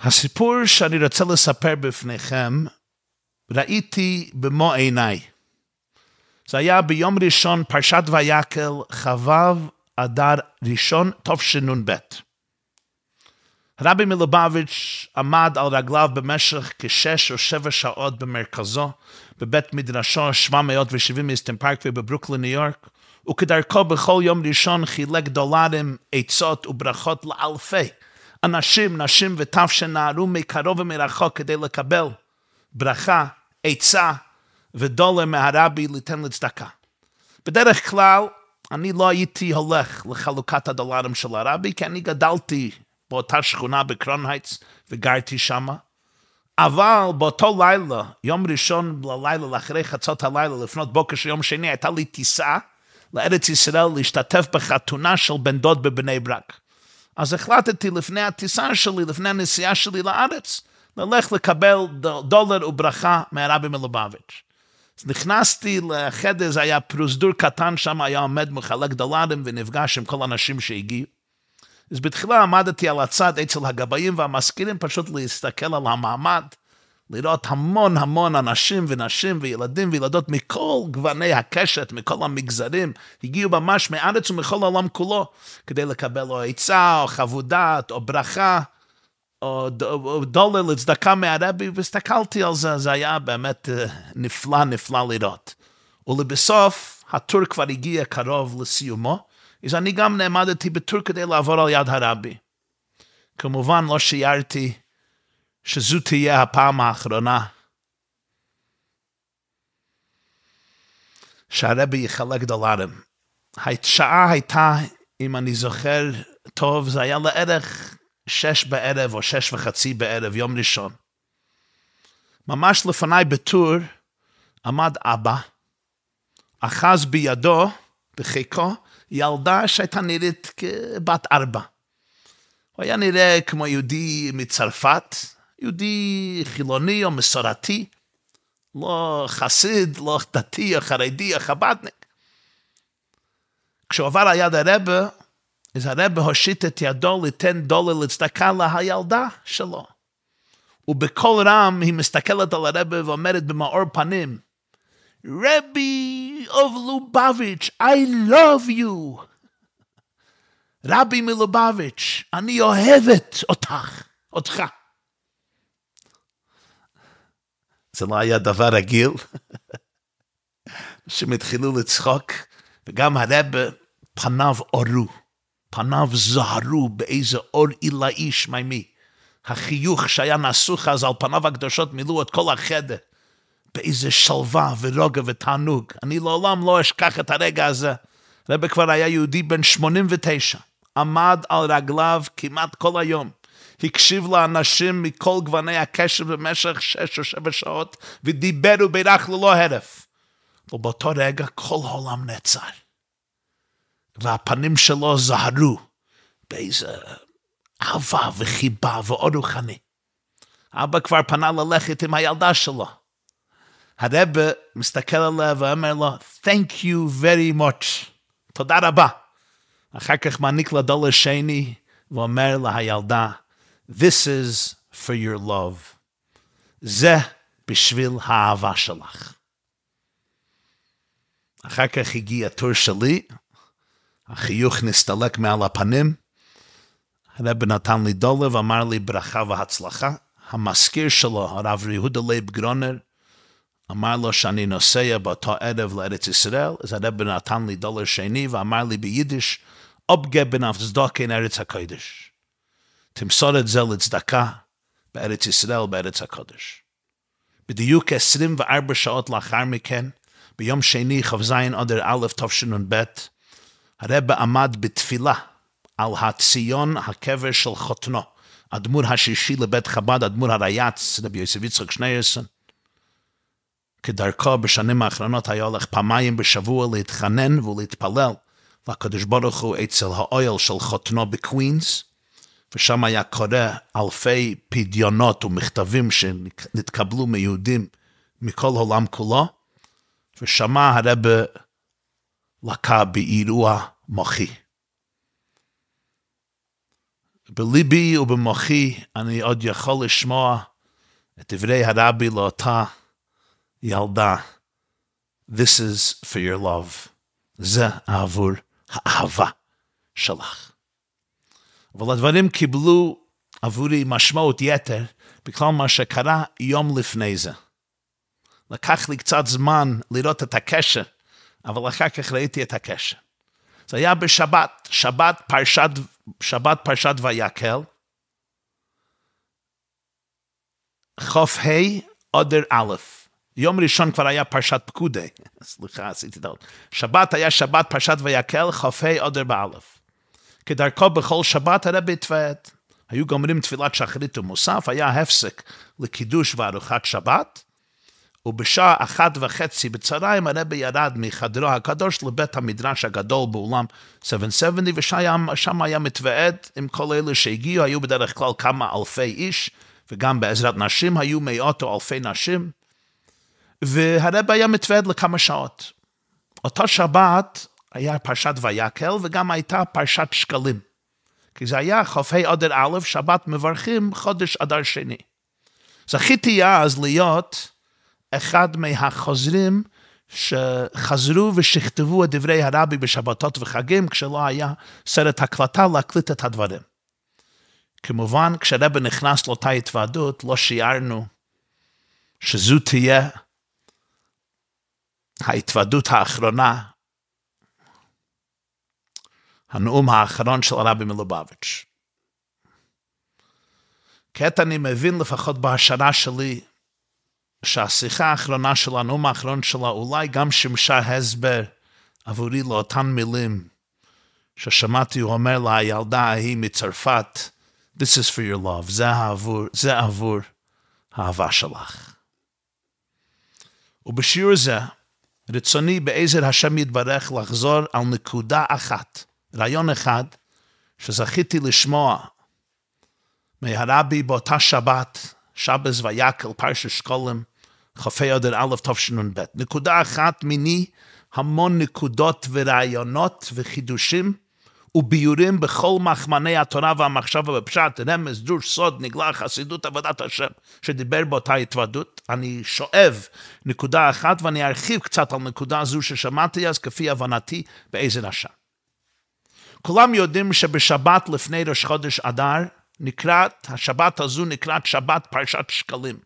הסיפור שאני רוצה לספר בפניכם, ראיתי במו עיניי. זה היה ביום ראשון, פרשת ויקל, כ"ו אדר ראשון, תשנ"ב. רבי מלובביץ' עמד על רגליו במשך כשש או שבע שעות במרכזו, בבית מדרשו 770 מיסטן פארקווי בברוקלין, ניו יורק, וכדרכו בכל יום ראשון חילק דולרים, עצות וברכות לאלפי אנשים, נשים וטף שנהרו מקרוב ומרחוק כדי לקבל ברכה, עצה ודולר מהרבי ליתן לצדקה. בדרך כלל, אני לא הייתי הולך לחלוקת הדולרים של הרבי, כי אני גדלתי באותה שכונה בקראון הייטס וגרתי שמה. אבל באותו לילה, יום ראשון ללילה, לאחרי חצות הלילה, לפנות בוקר של יום שני, הייתה לי טיסה לארץ ישראל להשתתף בחתונה של בן דוד בבני ברק. אז החלטתי לפני הטיסה שלי, לפני הנסיעה שלי לארץ, ללך לקבל דולר וברכה מהרבי מלובביץ'. אז נכנסתי לחדר, זה היה פרוזדור קטן, שם היה עומד מחלק דולרים ונפגש עם כל האנשים שהגיעו. אז בתחילה עמדתי על הצד אצל הגבאים והמזכירים, פשוט להסתכל על המעמד, לראות המון המון אנשים ונשים וילדים וילדות מכל גווני הקשת, מכל המגזרים, הגיעו ממש מארץ ומכל העולם כולו, כדי לקבל או עצה, או חוות דעת, או ברכה, או דולר לצדקה מהרבי, והסתכלתי על זה, זה היה באמת אה, נפלא נפלא לראות. ולבסוף, הטור כבר הגיע קרוב לסיומו, אז אני גם נעמדתי בטור כדי לעבור על יד הרבי. כמובן לא שיערתי שזו תהיה הפעם האחרונה שהרבי יחלק דולרים. השעה הייתה, אם אני זוכר טוב, זה היה לערך שש בערב או שש וחצי בערב, יום ראשון. ממש לפניי בטור עמד אבא, אחז בידו, בחיקו, ילדה שהייתה נראית כבת ארבע. הוא היה נראה כמו יהודי מצרפת, יהודי חילוני או מסורתי, לא חסיד, לא דתי או חרדי או חב"דניק. כשהוא עבר על יד הרבה, אז הרבה הושיט את ידו ליתן דולר לצדקה לילדה שלו. ובקול רם היא מסתכלת על הרבה ואומרת במאור פנים, רבי of Lubavitch, I love you. רבי מלובביץ', אני אוהבת אותך, אותך. זה לא היה דבר רגיל. אנשים התחילו לצחוק, וגם הרבה פניו אורו, פניו זהרו באיזה אור עילאי שמימי. החיוך שהיה נסוך אז על פניו הקדושות מילאו את כל החדר. באיזה שלווה ורוגע ותענוג. אני לעולם לא אשכח את הרגע הזה. רבי כבר היה יהודי בן 89, עמד על רגליו כמעט כל היום. הקשיב לאנשים מכל גווני הקשר במשך שש או שבע שעות, ודיבר ובירך ללא הרף. ובאותו רגע כל העולם נעצר. והפנים שלו זהרו באיזה אהבה וחיבה ואור רוחני. אבא כבר פנה ללכת עם הילדה שלו. הרבה מסתכל עליה ואומר לו, Thank you very much. תודה רבה. אחר כך מעניק לה דולר שני ואומר להילדה, This is for your love. זה בשביל האהבה שלך. אחר כך הגיע התור שלי, החיוך נסתלק מעל הפנים, הרב נתן לי דולר ואמר לי ברכה והצלחה. המזכיר שלו, הרב יהודה לייב גרונר, אמר לו שאני נוסע באותו ערב לארץ ישראל, אז הרב נתן לי דולר שני ואמר לי ביידיש, אופגבן אף צדוקה ארץ הקודש. תמסור את זה לצדקה בארץ ישראל, בארץ הקודש. בדיוק 24 שעות לאחר מכן, ביום שני, כ"ז אדר א' תשנ"ב, הרב עמד בתפילה על הציון הקבר של חותנו, אדמו"ר השישי לבית חב"ד, אדמו"ר הרייץ, רבי יוסף יצחק שניירסון. כדרכו בשנים האחרונות היה הולך פעמיים בשבוע להתחנן ולהתפלל לקדוש ברוך הוא אצל האויל של חותנו בקווינס, ושם היה קורא אלפי פדיונות ומכתבים שנתקבלו מיהודים מכל העולם כולו, ושמע הרבה לקה באירוע מוחי. בליבי ובמוחי אני עוד יכול לשמוע את דברי הרבי לאותה ילדה. This is for your love. זה עבור האהבה שלך. אבל הדברים קיבלו עבורי משמעות יתר בגלל מה שקרה יום לפני זה. לקח לי קצת זמן לראות את הקשר, אבל אחר כך ראיתי את הקשר. זה היה בשבת, שבת פרשת, שבת פרשת ויקל, חוף ה' עודר א', יום ראשון כבר היה פרשת פקודי, סליחה, עשיתי טעות. שבת היה שבת פרשת ויקל, חוף ה' עודר באלף. כדרכו בכל שבת הרבי התוועד. היו גומרים תפילת שחרית ומוסף, היה הפסק לקידוש וארוחת שבת, ובשעה אחת וחצי בצהריים הרבי ירד מחדרו הקדוש לבית המדרש הגדול באולם 770, ושם היה מתוועד עם כל אלה שהגיעו, היו בדרך כלל כמה אלפי איש, וגם בעזרת נשים היו מאות או אלפי נשים, והרבי היה מתוועד לכמה שעות. אותה שבת היה פרשת ויקל, וגם הייתה פרשת שקלים. כי זה היה חופי אדר א', שבת מברכים חודש אדר שני. זכיתי אז להיות אחד מהחוזרים שחזרו ושכתבו את דברי הרבי בשבתות וחגים, כשלא היה סרט הקלטה להקליט את הדברים. כמובן, כשרבי נכנס לאותה התוועדות, לא שיערנו שזו תהיה ההתוועדות האחרונה, הנאום האחרון של הרבי מלובביץ'. כעת אני מבין לפחות בהשערה שלי, שהשיחה האחרונה של הנאום האחרון שלה אולי גם שימשה הסבר עבורי לאותן מילים ששמעתי הוא אומר לה, הילדה ההיא מצרפת, This is for your love, זה עבור, זה עבור האהבה שלך. ובשיעור זה, רצוני בעזר השם יתברך לחזור על נקודה אחת, רעיון אחד, שזכיתי לשמוע מהרבי באותה שבת, שבס ויקל, פרשת שקולים, כ"ה עד א' תשנ"ב. נקודה אחת מיני המון נקודות ורעיונות וחידושים וביורים בכל מחמני התורה והמחשבה בפשט, רמז, דרוש, סוד, נגלה, חסידות, עבודת השם, שדיבר באותה התוודות. אני שואב נקודה אחת ואני ארחיב קצת על נקודה זו ששמעתי אז, כפי הבנתי, בעזר השם. כולם יודעים שבשבת לפני ראש חודש אדר, נקראת, השבת הזו נקראת שבת פרשת שקלים.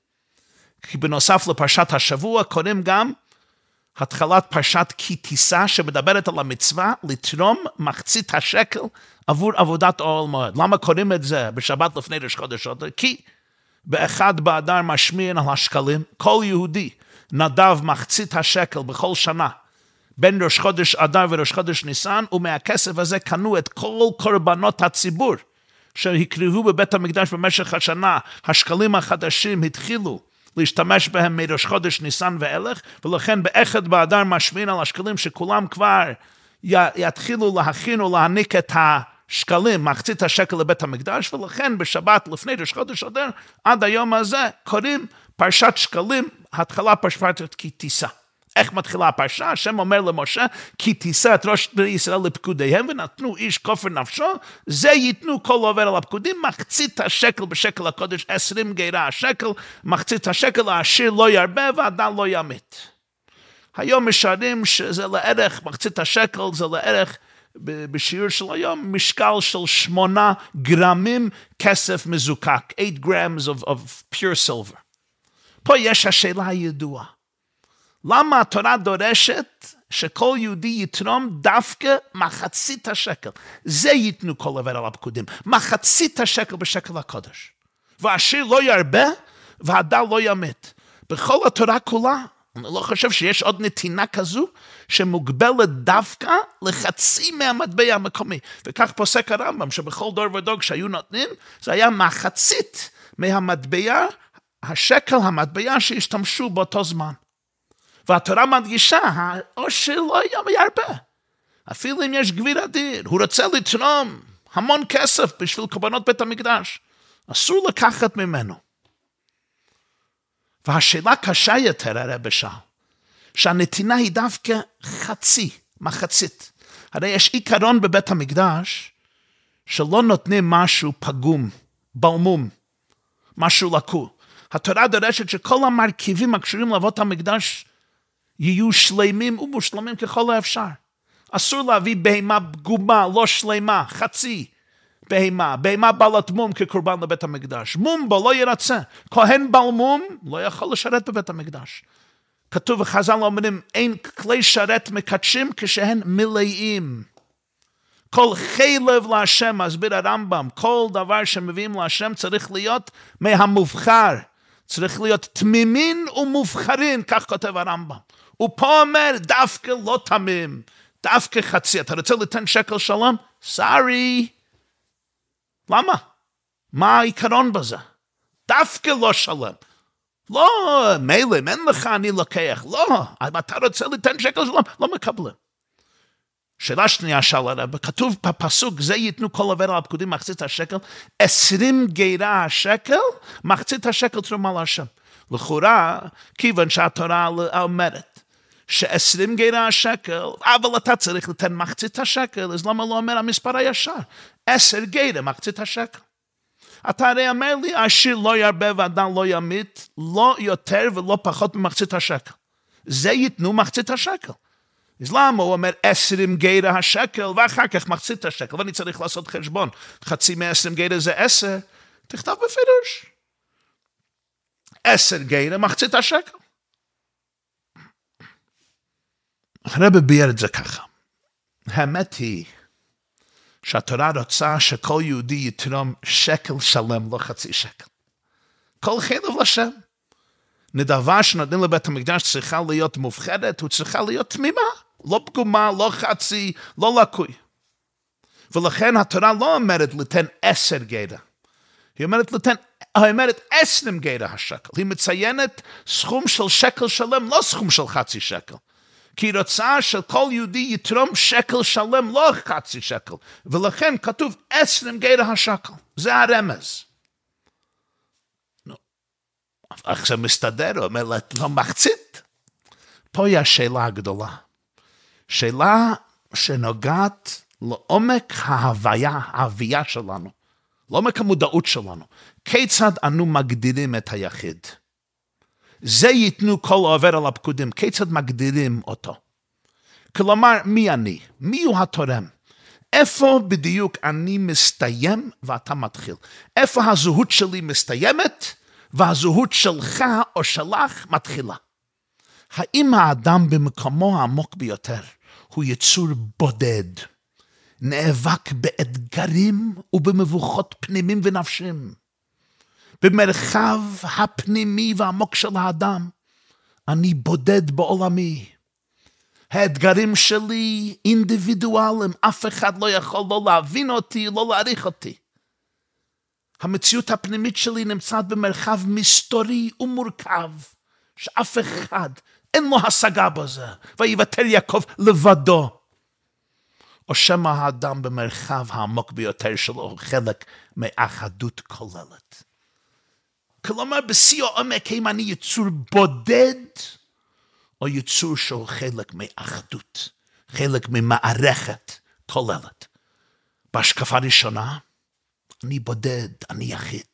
כי בנוסף לפרשת השבוע קוראים גם התחלת פרשת כי תישא שמדברת על המצווה לתרום מחצית השקל עבור עבודת אוהל מועד. למה קוראים את זה בשבת לפני ראש חודש אדר? כי באחד באדר משמיע על השקלים, כל יהודי נדב מחצית השקל בכל שנה בין ראש חודש אדר וראש חודש ניסן, ומהכסף הזה קנו את כל קורבנות הציבור שהקריבו בבית המקדש במשך השנה. השקלים החדשים התחילו להשתמש בהם מראש חודש ניסן ואילך, ולכן באחד באדר משמין על השקלים שכולם כבר יתחילו להכין ולהעניק את השקלים, מחצית השקל לבית המקדש, ולכן בשבת לפני ראש חודש אדר, עד היום הזה, קוראים פרשת שקלים, התחלה פרשת כי תישא. איך מתחילה הפרשה? השם אומר למשה, כי תישא את ראש בני ישראל לפקודיהם, ונתנו איש כופר נפשו, זה ייתנו כל עובר על הפקודים, מחצית השקל בשקל הקודש, עשרים גירה השקל, מחצית השקל העשיר לא ירבה והאדם לא ימית. היום משערים שזה לערך, מחצית השקל זה לערך בשיעור של היום, משקל של שמונה גרמים כסף מזוקק, 8 grams of, of pure silver. פה יש השאלה הידועה. למה התורה דורשת שכל יהודי יתרום דווקא מחצית השקל? זה ייתנו כל עבר על הפקודים, מחצית השקל בשקל הקודש. והעשיר לא ירבה והדל לא ימת. בכל התורה כולה, אני לא חושב שיש עוד נתינה כזו שמוגבלת דווקא לחצי מהמטבע המקומי. וכך פוסק הרמב"ם, שבכל דור ודור כשהיו נותנים, זה היה מחצית מהמטבע, השקל המטבע שהשתמשו באותו זמן. והתורה מדגישה, העושר לא יהיה הרבה. אפילו אם יש גביר אדיר, הוא רוצה לתרום המון כסף בשביל קורבנות בית המקדש. אסור לקחת ממנו. והשאלה קשה יותר, הרב שאל, שהנתינה היא דווקא חצי, מחצית. הרי יש עיקרון בבית המקדש, שלא נותנים משהו פגום, בלמום, משהו לקוי. התורה דורשת שכל המרכיבים הקשורים לאבות המקדש יהיו שלמים ומושלמים ככל האפשר. אסור להביא בהמה פגומה, לא שלמה, חצי בהמה, בהמה בעלת מום כקורבן לבית המקדש. מום בו לא ירצה. כהן בעל מום לא יכול לשרת בבית המקדש. כתוב בחז"ל אומרים, אין כלי שרת מקדשים כשהן מלאים. כל חלב להשם, מסביר הרמב"ם, כל דבר שמביאים להשם צריך להיות מהמובחר. צריך להיות תמימין ומובחרין, כך כותב הרמב"ם. הוא פה אומר, דווקא לא תמים, דווקא חצי. אתה רוצה לתן שקל שלום? סארי. למה? מה העיקרון בזה? דווקא לא שלם. לא, מילא, אין לך, אני לוקח. לא, אם אתה רוצה לתן שקל שלום, לא מקבלים. שאלה שנייה שאל הרב, כתוב בפסוק, זה ייתנו כל עובר על הפקודים מחצית השקל, עשרים גירה השקל, מחצית השקל תרומה להשם. לכאורה, כיוון שהתורה אומרת שעשרים גירה השקל, אבל אתה צריך לתת מחצית השקל, אז למה לא אומר המספר הישר? עשר גירה, מחצית השקל. אתה הרי אומר לי, עשיר לא ירבה ואדם לא ימית, לא יותר ולא פחות ממחצית השקל. זה ייתנו מחצית השקל. אז למה הוא אומר עשרים גירה השקל ואחר כך מחצית השקל ואני צריך לעשות חשבון חצי מעשרים גירה זה עשר תכתב בפירוש עשר גירה מחצית השקל הרב ביאר את זה ככה האמת היא שהתורה רוצה שכל יהודי יתרום שקל שלם לא חצי שקל כל חלב לשם נדבה שנותנים לבית המקדש צריכה להיות מובחרת, הוא צריכה להיות תמימה. לא פגומה, לא חצי, לא לקוי. ולכן התורה לא אומרת לתן עשר גדע. היא אומרת לתן, היא אומרת עשרים גדע השקל. היא מציינת סכום של שקל שלם, לא סכום של חצי שקל. כי רוצה שכל יהודי יתרום שקל שלם, לא חצי שקל. ולכן כתוב עשרים גדע השקל. זה הרמז. איך זה מסתדר? הוא אומר, לא מחצית. פה היא השאלה הגדולה. שאלה שנוגעת לעומק ההוויה, ההוויה שלנו, לעומק המודעות שלנו. כיצד אנו מגדירים את היחיד? זה ייתנו כל העובר על הפקודים, כיצד מגדירים אותו? כלומר, מי אני? מי הוא התורם? איפה בדיוק אני מסתיים ואתה מתחיל? איפה הזהות שלי מסתיימת והזהות שלך או שלך מתחילה? האם האדם במקומו העמוק ביותר הוא יצור בודד, נאבק באתגרים ובמבוכות פנימים ונפשים. במרחב הפנימי והעמוק של האדם, אני בודד בעולמי. האתגרים שלי אינדיבידואליים, אף אחד לא יכול לא להבין אותי, לא להעריך אותי. המציאות הפנימית שלי נמצאת במרחב מסתורי ומורכב, שאף אחד אין לו השגה בזה, ויוותר יעקב לבדו. או שמא האדם במרחב העמוק ביותר שלו הוא חלק מאחדות כוללת. כלומר, בשיא העומק, האם אני יצור בודד, או יצור שהוא חלק מאחדות, חלק ממערכת כוללת. בהשקפה ראשונה, אני בודד, אני יחיד.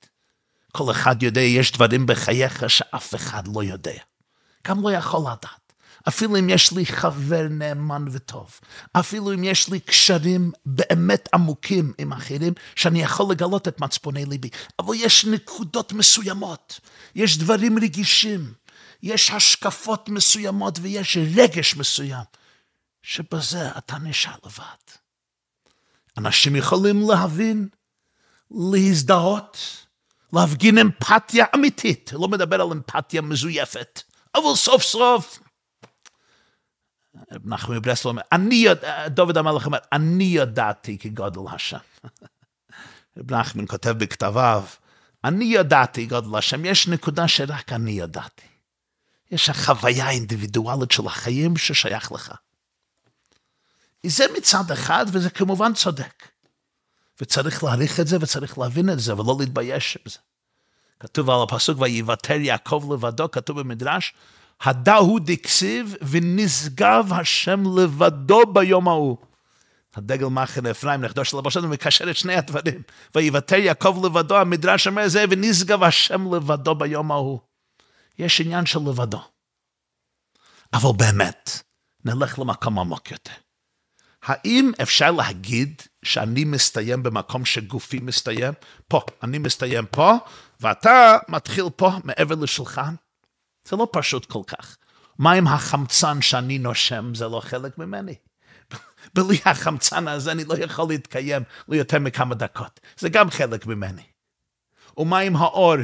כל אחד יודע, יש דברים בחייך שאף אחד לא יודע. גם לא יכול לדעת. אפילו אם יש לי חבר נאמן וטוב, אפילו אם יש לי קשרים באמת עמוקים עם אחרים, שאני יכול לגלות את מצפוני ליבי, אבל יש נקודות מסוימות, יש דברים רגישים, יש השקפות מסוימות ויש רגש מסוים, שבזה אתה נשאר לבד. אנשים יכולים להבין, להזדהות, להפגין אמפתיה אמיתית, לא מדבר על אמפתיה מזויפת. אבל סוף סוף, נחמי ברסלו אומר, אני, דוד המלך אומר, אני ידעתי כגודל השם. רב נחמן כותב בכתביו, אני ידעתי גודל השם, יש נקודה שרק אני ידעתי. יש החוויה האינדיבידואלית של החיים ששייך לך. זה מצד אחד, וזה כמובן צודק. וצריך להעריך את זה וצריך להבין את זה ולא להתבייש בזה. כתוב על הפסוק, ויוותר יעקב לבדו, כתוב במדרש, הדהו דקסיב ונשגב השם לבדו ביום ההוא. הדגל מחנה אפרים, נכדו של אבו שלום, מקשר את שני הדברים. ויוותר יעקב לבדו, המדרש אומר זה, ונשגב השם לבדו ביום ההוא. יש עניין של לבדו. אבל באמת, נלך למקום עמוק יותר. האם אפשר להגיד שאני מסתיים במקום שגופי מסתיים? פה, אני מסתיים פה, ואתה מתחיל פה מעבר לשולחן? זה לא פשוט כל כך. מה עם החמצן שאני נושם? זה לא חלק ממני. בלי החמצן הזה אני לא יכול להתקיים ליותר מכמה דקות. זה גם חלק ממני. ומה עם האור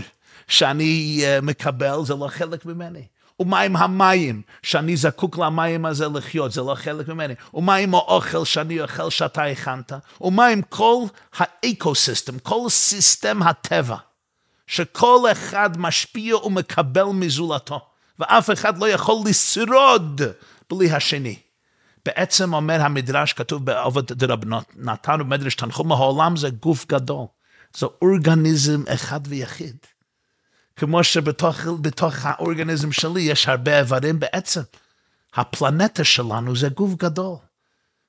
שאני אה, מקבל? זה לא חלק ממני. ומה עם המים, שאני זקוק למים הזה לחיות, זה לא חלק ממני. ומה עם האוכל שאני אוכל שאתה הכנת? ומה עם כל ה ecosystem, כל system הטבע, שכל אחד משפיע ומקבל מזולתו, ואף אחד לא יכול לשרוד בלי השני. בעצם אומר המדרש, כתוב באבות דרבי נתן, ובמדרש תנחומא, העולם זה גוף גדול, זה אורגניזם אחד ויחיד. כמו שבתוך האורגניזם שלי יש הרבה איברים בעצם. הפלנטה שלנו זה גוף גדול.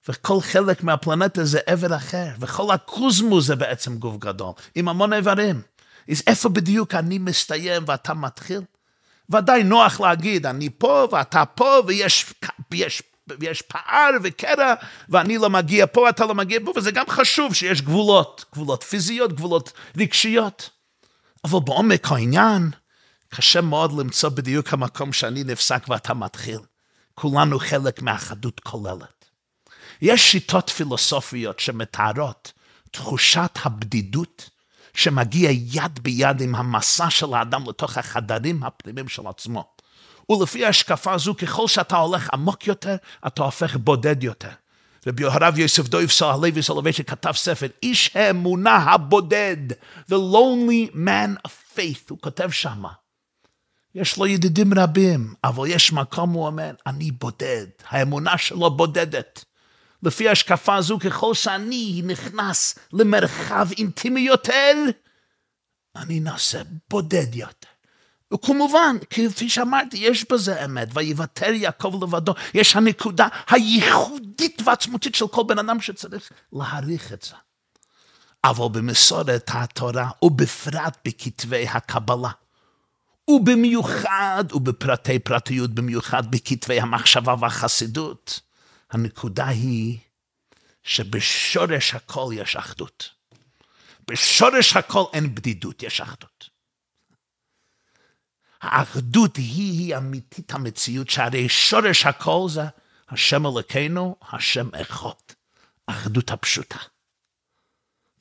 וכל חלק מהפלנטה זה איבר אחר, וכל הקוזמוס זה בעצם גוף גדול, עם המון איברים. אז איפה בדיוק אני מסתיים ואתה מתחיל? ודאי נוח להגיד, אני פה ואתה פה, ויש, ויש, ויש פער וקרע, ואני לא מגיע פה, אתה לא מגיע פה, וזה גם חשוב שיש גבולות, גבולות פיזיות, גבולות רגשיות. אבל בעומק העניין, קשה מאוד למצוא בדיוק המקום שאני נפסק ואתה מתחיל. כולנו חלק מאחדות כוללת. יש שיטות פילוסופיות שמתארות תחושת הבדידות שמגיע יד ביד עם המסע של האדם לתוך החדרים הפנימיים של עצמו. ולפי ההשקפה הזו, ככל שאתה הולך עמוק יותר, אתה הופך בודד יותר. רבי הרב יוסף דויפסל הלוי סולובייצ'יק כתב ספר, איש האמונה הבודד, The Lonely Man of Faith, הוא כותב שמה. יש לו ידידים רבים, אבל יש מקום, הוא אומר, אני בודד, האמונה שלו בודדת. לפי השקפה הזו, ככל שאני נכנס למרחב אינטימי יותר, אני נעשה בודד יותר. וכמובן, כפי שאמרתי, יש בזה אמת, ויוותר יעקב לבדו, יש הנקודה הייחודית ועצמותית של כל בן אדם שצריך להעריך את זה. אבל במסורת התורה, ובפרט בכתבי הקבלה, ובמיוחד, ובפרטי פרטיות במיוחד בכתבי המחשבה והחסידות, הנקודה היא שבשורש הכל יש אחדות. בשורש הכל אין בדידות, יש אחדות. האחדות היא אמיתית המציאות, שהרי שורש הכל זה השם אלוקינו, השם אחד. האחדות הפשוטה.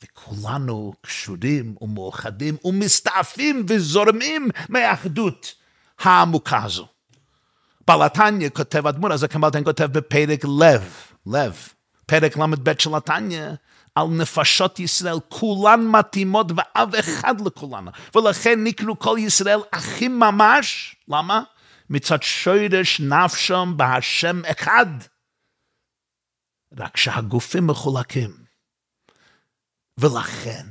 וכולנו קשורים ומאוחדים ומסתעפים וזורמים מהאחדות העמוקה הזו. בלתניא כותב אדמו"ר, אז הקמלתן כותב בפרק לב, לב, פרק ל"ב של התניא, על נפשות ישראל, כולן מתאימות ואב אחד לכולן. ולכן נקראו כל ישראל אחים ממש. למה? מצד שורש נפשם בהשם אחד. רק שהגופים מחולקים. ולכן,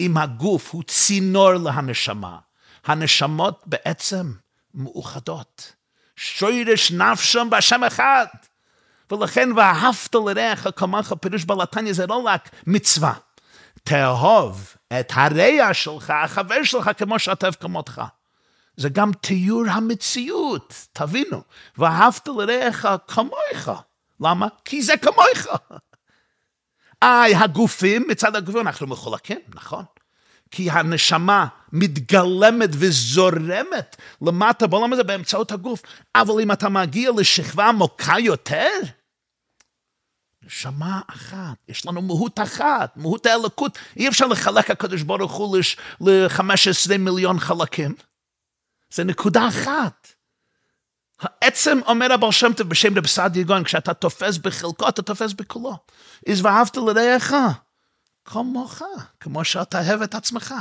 אם הגוף הוא צינור להנשמה, הנשמות בעצם מאוחדות. שורש נפשם בהשם אחד. ולכן ואהבת לרעך כמוך, פירוש בלתניה זה לא רק מצווה. תאהוב את הרע שלך, החבר שלך, כמו שאתה כמותך. זה גם תיאור המציאות, תבינו. ואהבת לרעך כמוך. למה? כי זה כמוך. איי, הגופים, מצד הגופים אנחנו מחולקים, נכון. כי הנשמה מתגלמת וזורמת למטה בעולם הזה באמצעות הגוף. אבל אם אתה מגיע לשכבה עמוקה יותר, נשמה אחת, יש לנו מהות אחת, מהות האלוקות. אי אפשר לחלק הקדוש ברוך הוא ל-15 מיליון חלקים. זה נקודה אחת. העצם אומר הבעל שם טוב בשם רב סעדיה גאון, כשאתה תופס בחלקו, אתה תופס בכולו. אז ואהבת לרעך. כמוך, כמו שאתה אוהב את עצמך.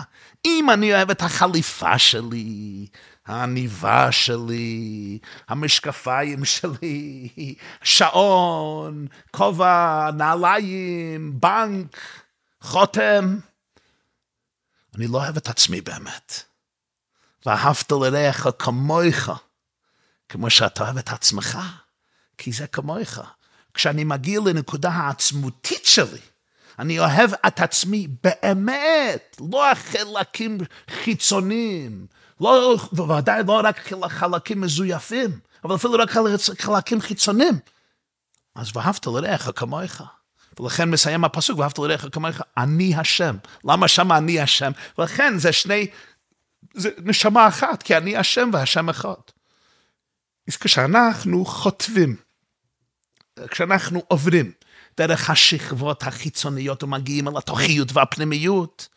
אם אני אוהב את החליפה שלי, העניבה שלי, המשקפיים שלי, שעון, כובע, נעליים, בנק, חותם, אני לא אוהב את עצמי באמת. ואהבת לרעך כמוך, כמו שאתה אוהב את עצמך, כי זה כמוך. כשאני מגיע לנקודה העצמותית שלי, אני אוהב את עצמי באמת, לא החלקים חיצוניים, לא, בוודאי לא רק חלקים מזויפים, אבל אפילו רק חלקים חיצוניים. אז ואהבת לרעך כמוך. ולכן מסיים הפסוק, ואהבת לרעך כמוך, אני השם. למה שמה אני השם? ולכן זה שני, זה נשמה אחת, כי אני השם והשם אחד. אז כשאנחנו חוטבים, כשאנחנו עוברים דרך השכבות החיצוניות ומגיעים אל התוכיות והפנימיות,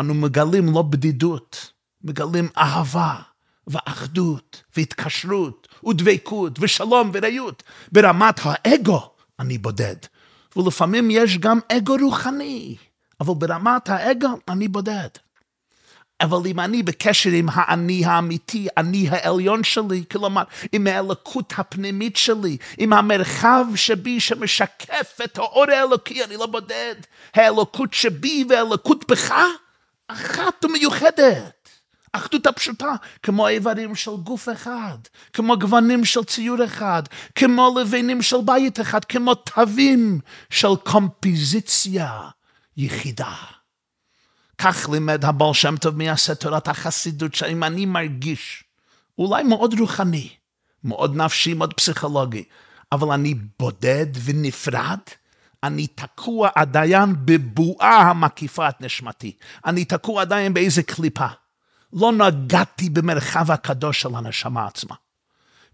אנו מגלים לא בדידות, מגלים אהבה ואחדות והתקשרות ודבקות ושלום ורעות. ברמת האגו אני בודד, ולפעמים יש גם אגו רוחני, אבל ברמת האגו אני בודד. אבל אם אני בקשר עם האני האמיתי, אני העליון שלי, כלומר, עם האלוקות הפנימית שלי, עם המרחב שבי שמשקף את האור האלוקי, אני לא בודד. האלוקות שבי והאלוקות בך, אחת ומיוחדת. אחדות הפשוטה, כמו איברים של גוף אחד, כמו גוונים של ציור אחד, כמו לבנים של בית אחד, כמו תווים של קומפיזיציה יחידה. כך לימד הבעל שם טוב מייסד תורת החסידות, שאם אני מרגיש, אולי מאוד רוחני, מאוד נפשי, מאוד פסיכולוגי, אבל אני בודד ונפרד, אני תקוע עדיין בבועה המקיפה את נשמתי. אני תקוע עדיין באיזה קליפה. לא נגעתי במרחב הקדוש של הנשמה עצמה.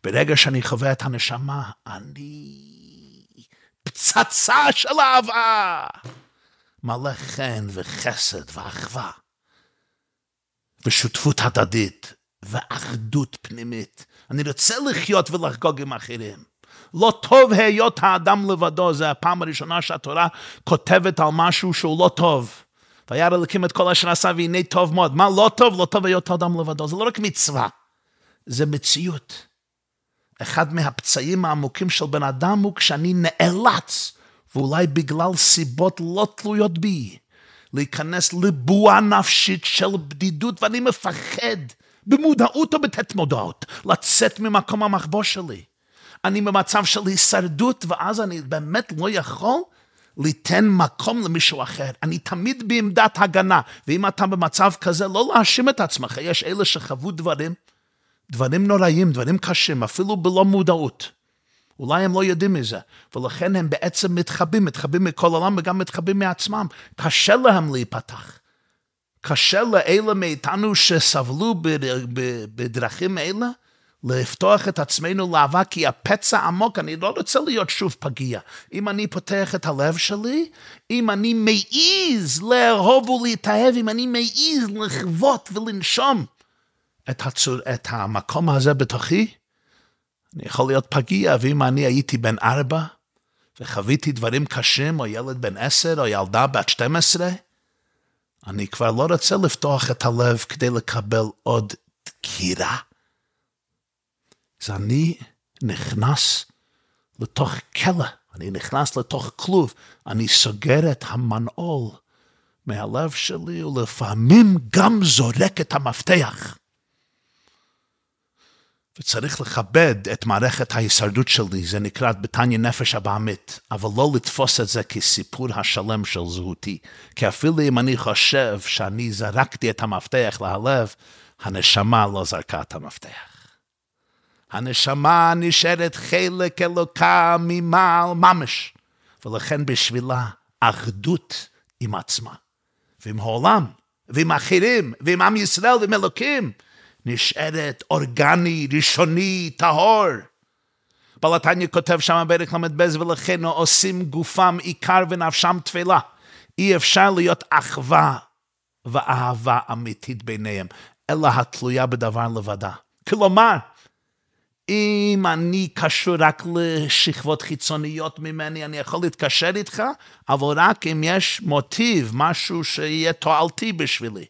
ברגע שאני חווה את הנשמה, אני פצצה של אהבה. מלא חן וחסד ואחווה, ושותפות הדדית, ואחדות פנימית. אני רוצה לחיות ולחגוג עם אחרים. לא טוב היות האדם לבדו, זה הפעם הראשונה שהתורה כותבת על משהו שהוא לא טוב. וירא אלוקים את כל אשר עשה והנה טוב מאוד. מה לא טוב? לא טוב היות האדם לבדו. זה לא רק מצווה, זה מציאות. אחד מהפצעים העמוקים של בן אדם הוא כשאני נאלץ ואולי בגלל סיבות לא תלויות בי, להיכנס לבועה נפשית של בדידות, ואני מפחד, במודעות או בתת מודעות, לצאת ממקום המחבוא שלי. אני במצב של הישרדות, ואז אני באמת לא יכול ליתן מקום למישהו אחר. אני תמיד בעמדת הגנה, ואם אתה במצב כזה, לא להאשים את עצמך. יש אלה שחוו דברים, דברים נוראים, דברים קשים, אפילו בלא מודעות. אולי הם לא יודעים מזה, ולכן הם בעצם מתחבאים, מתחבאים מכל העולם וגם מתחבאים מעצמם. קשה להם להיפתח. קשה לאלה מאיתנו שסבלו בדרכים אלה, לפתוח את עצמנו לאהבה, כי הפצע עמוק, אני לא רוצה להיות שוב פגיע. אם אני פותח את הלב שלי, אם אני מעז לאהוב ולהתאהב, אם אני מעז לחוות ולנשום את, הצור, את המקום הזה בתוכי, אני יכול להיות פגיע, ואם אני הייתי בן ארבע, וחוויתי דברים קשים, או ילד בן עשר, או ילדה בת 12, אני כבר לא רוצה לפתוח את הלב כדי לקבל עוד דקירה. אז אני נכנס לתוך כלא, אני נכנס לתוך כלוב, אני סוגר את המנעול מהלב שלי, ולפעמים גם זורק את המפתח. וצריך לכבד את מערכת ההישרדות שלי, זה נקרא בתניא נפש הבעמית, אבל לא לתפוס את זה כסיפור השלם של זהותי. כי אפילו אם אני חושב שאני זרקתי את המפתח להלב, הנשמה לא זרקה את המפתח. הנשמה נשארת חלק אלוקה ממעל ממש, ולכן בשבילה אחדות עם עצמה, ועם העולם, ועם אחרים, ועם עם ישראל, ועם אלוקים. נשארת אורגני, ראשוני, טהור. בלתניה כותב שם בפרק ל"ב, ולכן עושים גופם עיקר ונפשם תפילה. אי אפשר להיות אחווה ואהבה אמיתית ביניהם, אלא התלויה בדבר לבדה. כלומר, אם אני קשור רק לשכבות חיצוניות ממני, אני יכול להתקשר איתך, אבל רק אם יש מוטיב, משהו שיהיה תועלתי בשבילי.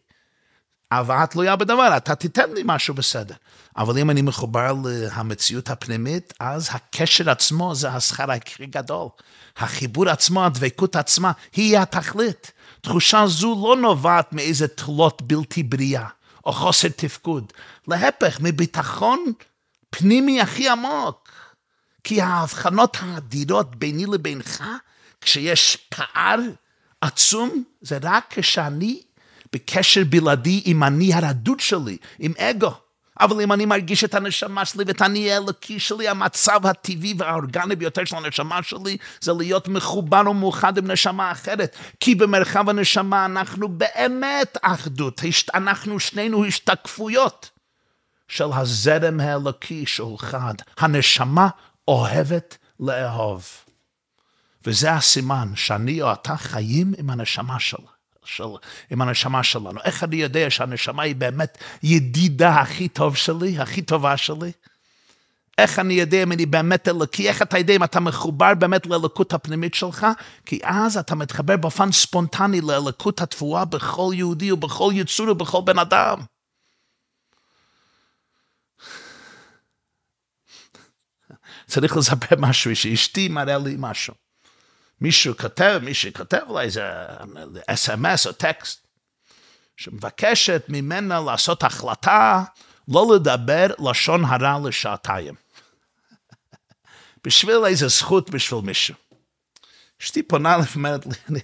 אהבה תלויה בדבר, אתה תיתן לי משהו בסדר. אבל אם אני מחובר למציאות הפנימית, אז הקשר עצמו זה השכר הכי גדול. החיבור עצמו, הדבקות עצמה, היא התכלית. תחושה זו לא נובעת מאיזה תלות בלתי בריאה, או חוסר תפקוד. להפך, מביטחון פנימי הכי עמוק. כי ההבחנות האדירות ביני לבינך, כשיש פער עצום, זה רק כשאני בקשר בלעדי עם אני הרדוד שלי, עם אגו. אבל אם אני מרגיש את הנשמה שלי ואת אני האלוקי שלי, המצב הטבעי והאורגני ביותר של הנשמה שלי זה להיות מחובר ומאוחד עם נשמה אחרת. כי במרחב הנשמה אנחנו באמת אחדות, אנחנו שנינו השתקפויות של הזרם האלוקי שהוא חד. הנשמה אוהבת לאהוב. וזה הסימן שאני או אתה חיים עם הנשמה שלה. של, עם הנשמה שלנו. איך אני יודע שהנשמה היא באמת ידידה הכי טוב שלי, הכי טובה שלי? איך אני יודע אם אני באמת אלוקי? איך אתה יודע אם אתה מחובר באמת לאלוקות הפנימית שלך? כי אז אתה מתחבר באופן ספונטני לאלוקות התבואה בכל יהודי ובכל יצור ובכל בן אדם. צריך לספר משהו, שאשתי מראה לי משהו. מישהו כותב, מישהו כותב לה איזה אס.אם.אס או טקסט, שמבקשת ממנה לעשות החלטה לא לדבר לשון הרע לשעתיים. בשביל איזה זכות בשביל מישהו. אשתי פונה אליי ואומרת לי, אני,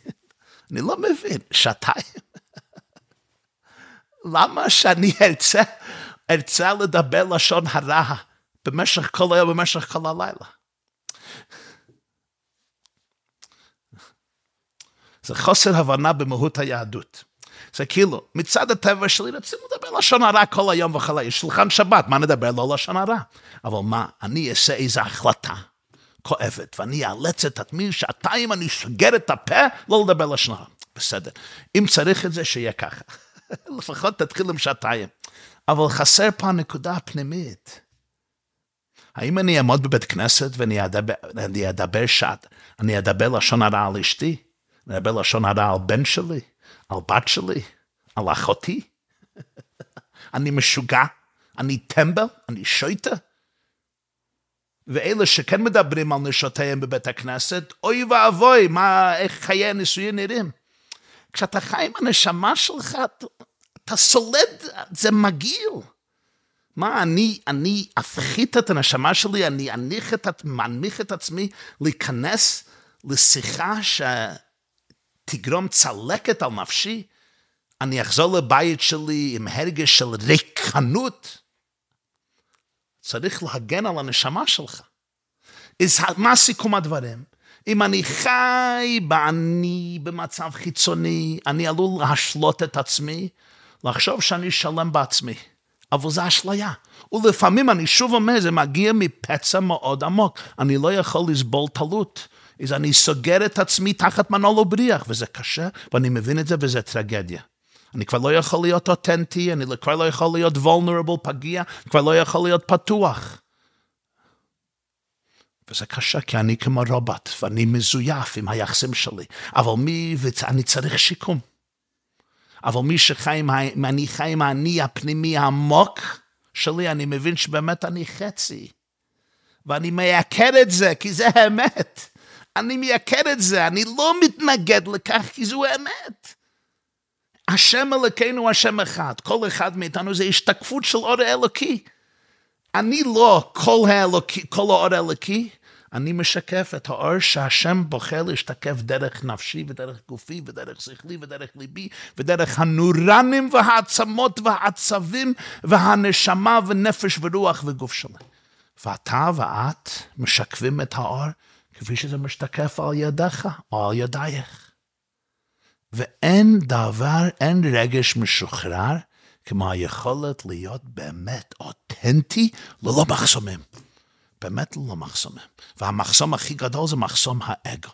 אני לא מבין, שעתיים? למה שאני ארצה, ארצה לדבר לשון הרע במשך כל היום, במשך כל הלילה? זה חוסר הבנה במהות היהדות. זה כאילו, מצד הטבע שלי רצינו לדבר לשון הרע כל היום וכל היום. שולחן שבת, מה נדבר? לא לשון הרע. אבל מה, אני אעשה איזו החלטה כואבת, ואני אאלץ את עצמי שעתיים אני סוגר את הפה, לא לדבר לשון הרע. בסדר. אם צריך את זה, שיהיה ככה. לפחות תתחיל עם שעתיים. אבל חסר פה הנקודה הפנימית. האם אני אעמוד בבית כנסת ואני אדבר, אדבר שעת, אני אדבר לשון הרע על אשתי? מדבר לשון הרע על בן שלי, על בת שלי, על אחותי. אני משוגע, אני טמבל, אני שויטה. ואלה שכן מדברים על נשותיהם בבית הכנסת, אוי ואבוי, מה, איך חיי הנישואים נראים. כשאתה חי עם הנשמה שלך, אתה, אתה סולד, זה מגעיל. מה, אני, אני אפחית את הנשמה שלי, אני אניח את, מנמיך את עצמי להיכנס לשיחה ש... תגרום צלקת על נפשי, אני אחזור לבית שלי עם הרגש של ריקנות. צריך להגן על הנשמה שלך. מה סיכום הדברים? אם אני חי באני במצב חיצוני, אני עלול להשלות את עצמי, לחשוב שאני שלם בעצמי. אבל זו אשליה. ולפעמים אני שוב אומר, זה מגיע מפצע מאוד עמוק. אני לא יכול לסבול תלות. אז אני סוגר את עצמי תחת מנול ובריח, וזה קשה, ואני מבין את זה, וזה טרגדיה. אני כבר לא יכול להיות אותנטי, אני כבר לא יכול להיות vulnerable, פגיע, כבר לא יכול להיות פתוח. וזה קשה, כי אני כמו רובוט, ואני מזויף עם היחסים שלי. אבל מי, ואני צריך שיקום. אבל מי שחי עם, אני חי עם האני הפנימי העמוק שלי, אני מבין שבאמת אני חצי. ואני מייקר את זה, כי זה האמת. אני מייקר את זה, אני לא מתנגד לכך, כי זו אמת. השם אלוקינו השם אחד, כל אחד מאיתנו זה השתקפות של אור האלוקי. אני לא כל, האלוקי, כל האור האלוקי, אני משקף את האור שהשם בוחר להשתקף דרך נפשי ודרך גופי ודרך שכלי ודרך ליבי ודרך הנורנים והעצמות והעצבים והנשמה ונפש ורוח וגוף שלי. ואתה ואת משקפים את האור כפי שזה משתקף על ידיך או על ידייך. ואין דבר, אין רגש משוחרר כמו היכולת להיות באמת אותנטי ללא מחסומים. באמת ללא מחסומים. והמחסום הכי גדול זה מחסום האגו.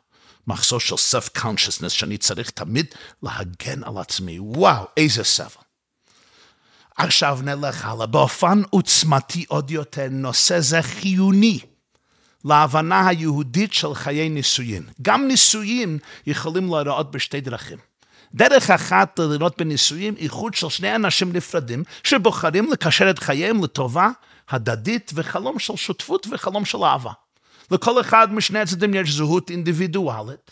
מחסום של self-consciousness, שאני צריך תמיד להגן על עצמי. וואו, איזה סבל. עכשיו נלך הלאה. באופן עוצמתי עוד יותר, נושא זה חיוני. להבנה היהודית של חיי נישואין. גם נישואין יכולים להיראות בשתי דרכים. דרך אחת לראות בנישואין איחוד של שני אנשים נפרדים שבוחרים לקשר את חייהם לטובה הדדית וחלום של שותפות וחלום של אהבה. לכל אחד משני הצדדים יש זהות אינדיבידואלית,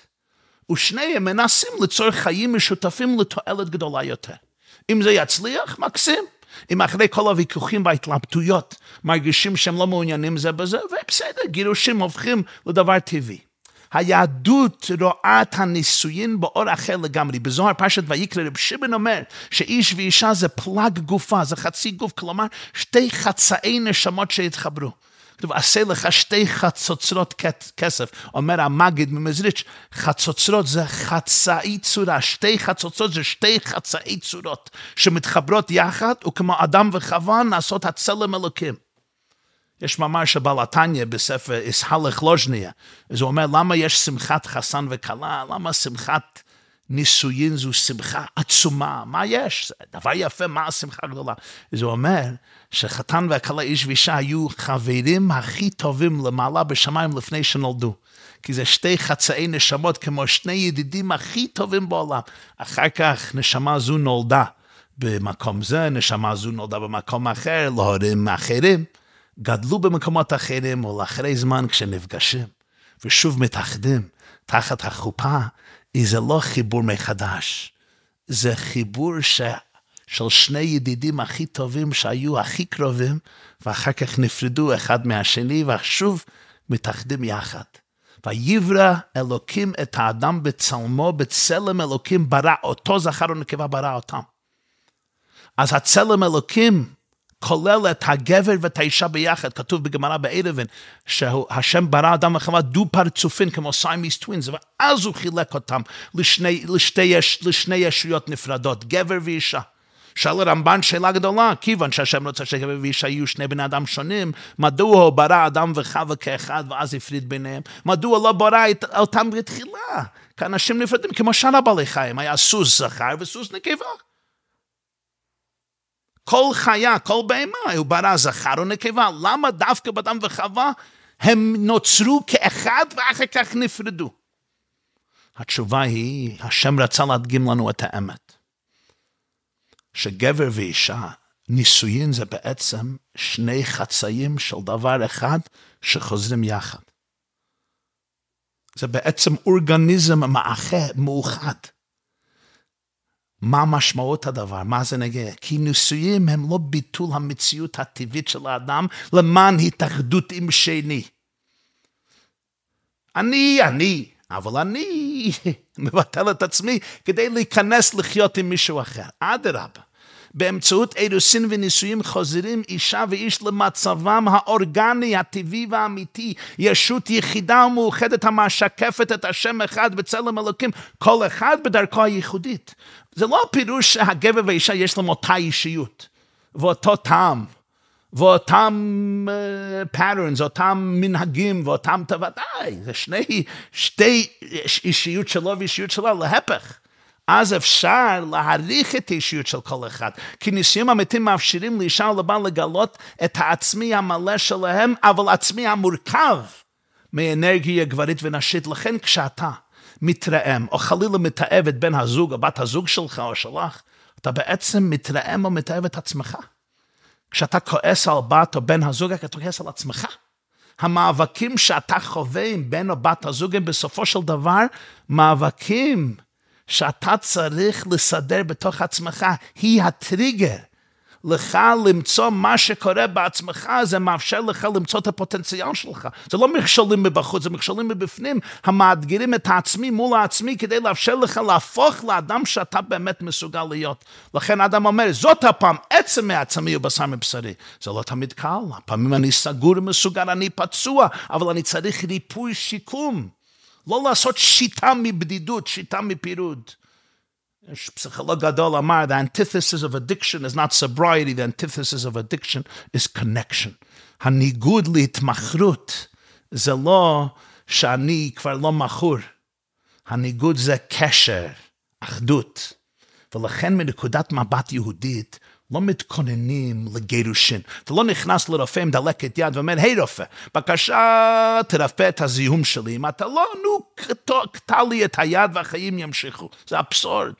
ושניהם מנסים ליצור חיים משותפים לתועלת גדולה יותר. אם זה יצליח, מקסים. אם אחרי כל הוויכוחים וההתלבטויות מרגישים שהם לא מעוניינים זה בזה, ובסדר, גירושים הופכים לדבר טבעי. היהדות רואה את הנישואין באור אחר לגמרי. בזוהר פרשת ויקרא רב שמעון אומר שאיש ואישה זה פלג גופה, זה חצי גוף, כלומר שתי חצאי נשמות שהתחברו. כתוב, עשה לך שתי חצוצרות כסף. אומר המגיד ממזריץ', חצוצרות זה חצאי צורה, שתי חצוצרות זה שתי חצאי צורות שמתחברות יחד, וכמו אדם וחווה נעשות הצלם אלוקים. יש ממש שבעל התניא בספר איסהלך לוז'ניה, אז הוא אומר, למה יש שמחת חסן וכלה? למה שמחת נישואין זו שמחה עצומה? מה יש? זה דבר יפה, מה השמחה הגדולה? אז הוא אומר, שחתן והכלה, איש ואישה, היו חברים הכי טובים למעלה בשמיים לפני שנולדו. כי זה שתי חצאי נשמות, כמו שני ידידים הכי טובים בעולם. אחר כך נשמה זו נולדה במקום זה, נשמה זו נולדה במקום אחר, להורים אחרים. גדלו במקומות אחרים, או לאחרי זמן כשנפגשים, ושוב מתאחדים תחת החופה, זה לא חיבור מחדש, זה חיבור ש... של שני ידידים הכי טובים שהיו הכי קרובים, ואחר כך נפרדו אחד מהשני, ושוב מתאחדים יחד. ויברא אלוקים את האדם בצלמו, בצלם אלוקים ברא, אותו זכר ונקבה ברא אותם. אז הצלם אלוקים כולל את הגבר ואת האישה ביחד, כתוב בגמרא בעירובין, שהשם ברא אדם וחווה דו פרצופין כמו Siamese twins, ואז הוא חילק אותם לשני, לשתי, לשני ישויות נפרדות, גבר ואישה. שאל הרמב"ן שאלה גדולה, כיוון שהשם רוצה שגבר ואישה יהיו שני בני אדם שונים, מדוע הוא ברא אדם וחווה כאחד ואז הפריד ביניהם? מדוע לא ברא אותם בתחילה כאנשים נפרדים כמו שאר הבעלי חיים, היה סוס זכר וסוס נקבה. כל חיה, כל בהמה, הוא ברא זכר ונקבה. למה דווקא באדם וחווה הם נוצרו כאחד ואחר כך נפרדו? התשובה היא, השם רצה להדגים לנו את האמת. שגבר ואישה, נישואין זה בעצם שני חצאים של דבר אחד שחוזרים יחד. זה בעצם אורגניזם מאוחד. מה משמעות הדבר, מה זה נגיע? כי נישואים הם לא ביטול המציאות הטבעית של האדם למען התאחדות עם שני. אני, אני, אבל אני מבטל את עצמי כדי להיכנס לחיות עם מישהו אחר. אדרבה. באמצעות אירוסין ונישואים חוזרים אישה ואיש למצבם האורגני, הטבעי והאמיתי, ישות יחידה ומאוחדת המשקפת את השם אחד בצלם אלוקים, כל אחד בדרכו הייחודית. זה לא פירוש שהגבר והאישה יש להם אותה אישיות ואותו טעם. ואותם uh, patterns, אותם מנהגים ואותם, ודאי, זה שני, שתי אישיות שלו ואישיות שלו, להפך. אז אפשר להעריך את האישיות של כל אחד. כי נישואים אמיתיים מאפשרים לאישה ולבן לגלות את העצמי המלא שלהם, אבל עצמי המורכב מאנרגיה גברית ונשית. לכן כשאתה מתרעם, או חלילה מתעב את בן הזוג או בת הזוג שלך או שלך, אתה בעצם מתרעם או מתעב את עצמך. כשאתה כועס על בת או בן הזוג, אתה כועס על עצמך. המאבקים שאתה חווה עם בן או בת הזוג הם בסופו של דבר מאבקים שאתה צריך לסדר בתוך עצמך, היא הטריגר. לך למצוא מה שקורה בעצמך, זה מאפשר לך למצוא את הפוטנציאל שלך. זה לא מכשולים מבחוץ, זה מכשולים מבפנים, המאתגרים את העצמי מול העצמי כדי לאפשר לך להפוך לאדם שאתה באמת מסוגל להיות. לכן אדם אומר, זאת הפעם, עצם מעצמי ובשר מבשרי. זה לא תמיד קל, הפעמים אני סגור ומסוגל, אני פצוע, אבל אני צריך ריפוי שיקום. לא לעשות שיטה מבדידות, שיטה מפירוד. יש פסיכולוג גדול אמר, the antithesis of addiction is not sobriety, the antithesis of addiction is connection. הניגוד להתמכרות זה לא שאני כבר לא מכור. הניגוד זה קשר, אחדות. ולכן מנקודת מבט יהודית, לא מתכוננים לגירושין. אתה לא נכנס לרופא עם דלקת יד ואומר, היי רופא, בבקשה תרפא את הזיהום שלי. אם אתה לא, נו, קטע לי את היד והחיים ימשיכו. זה אבסורד.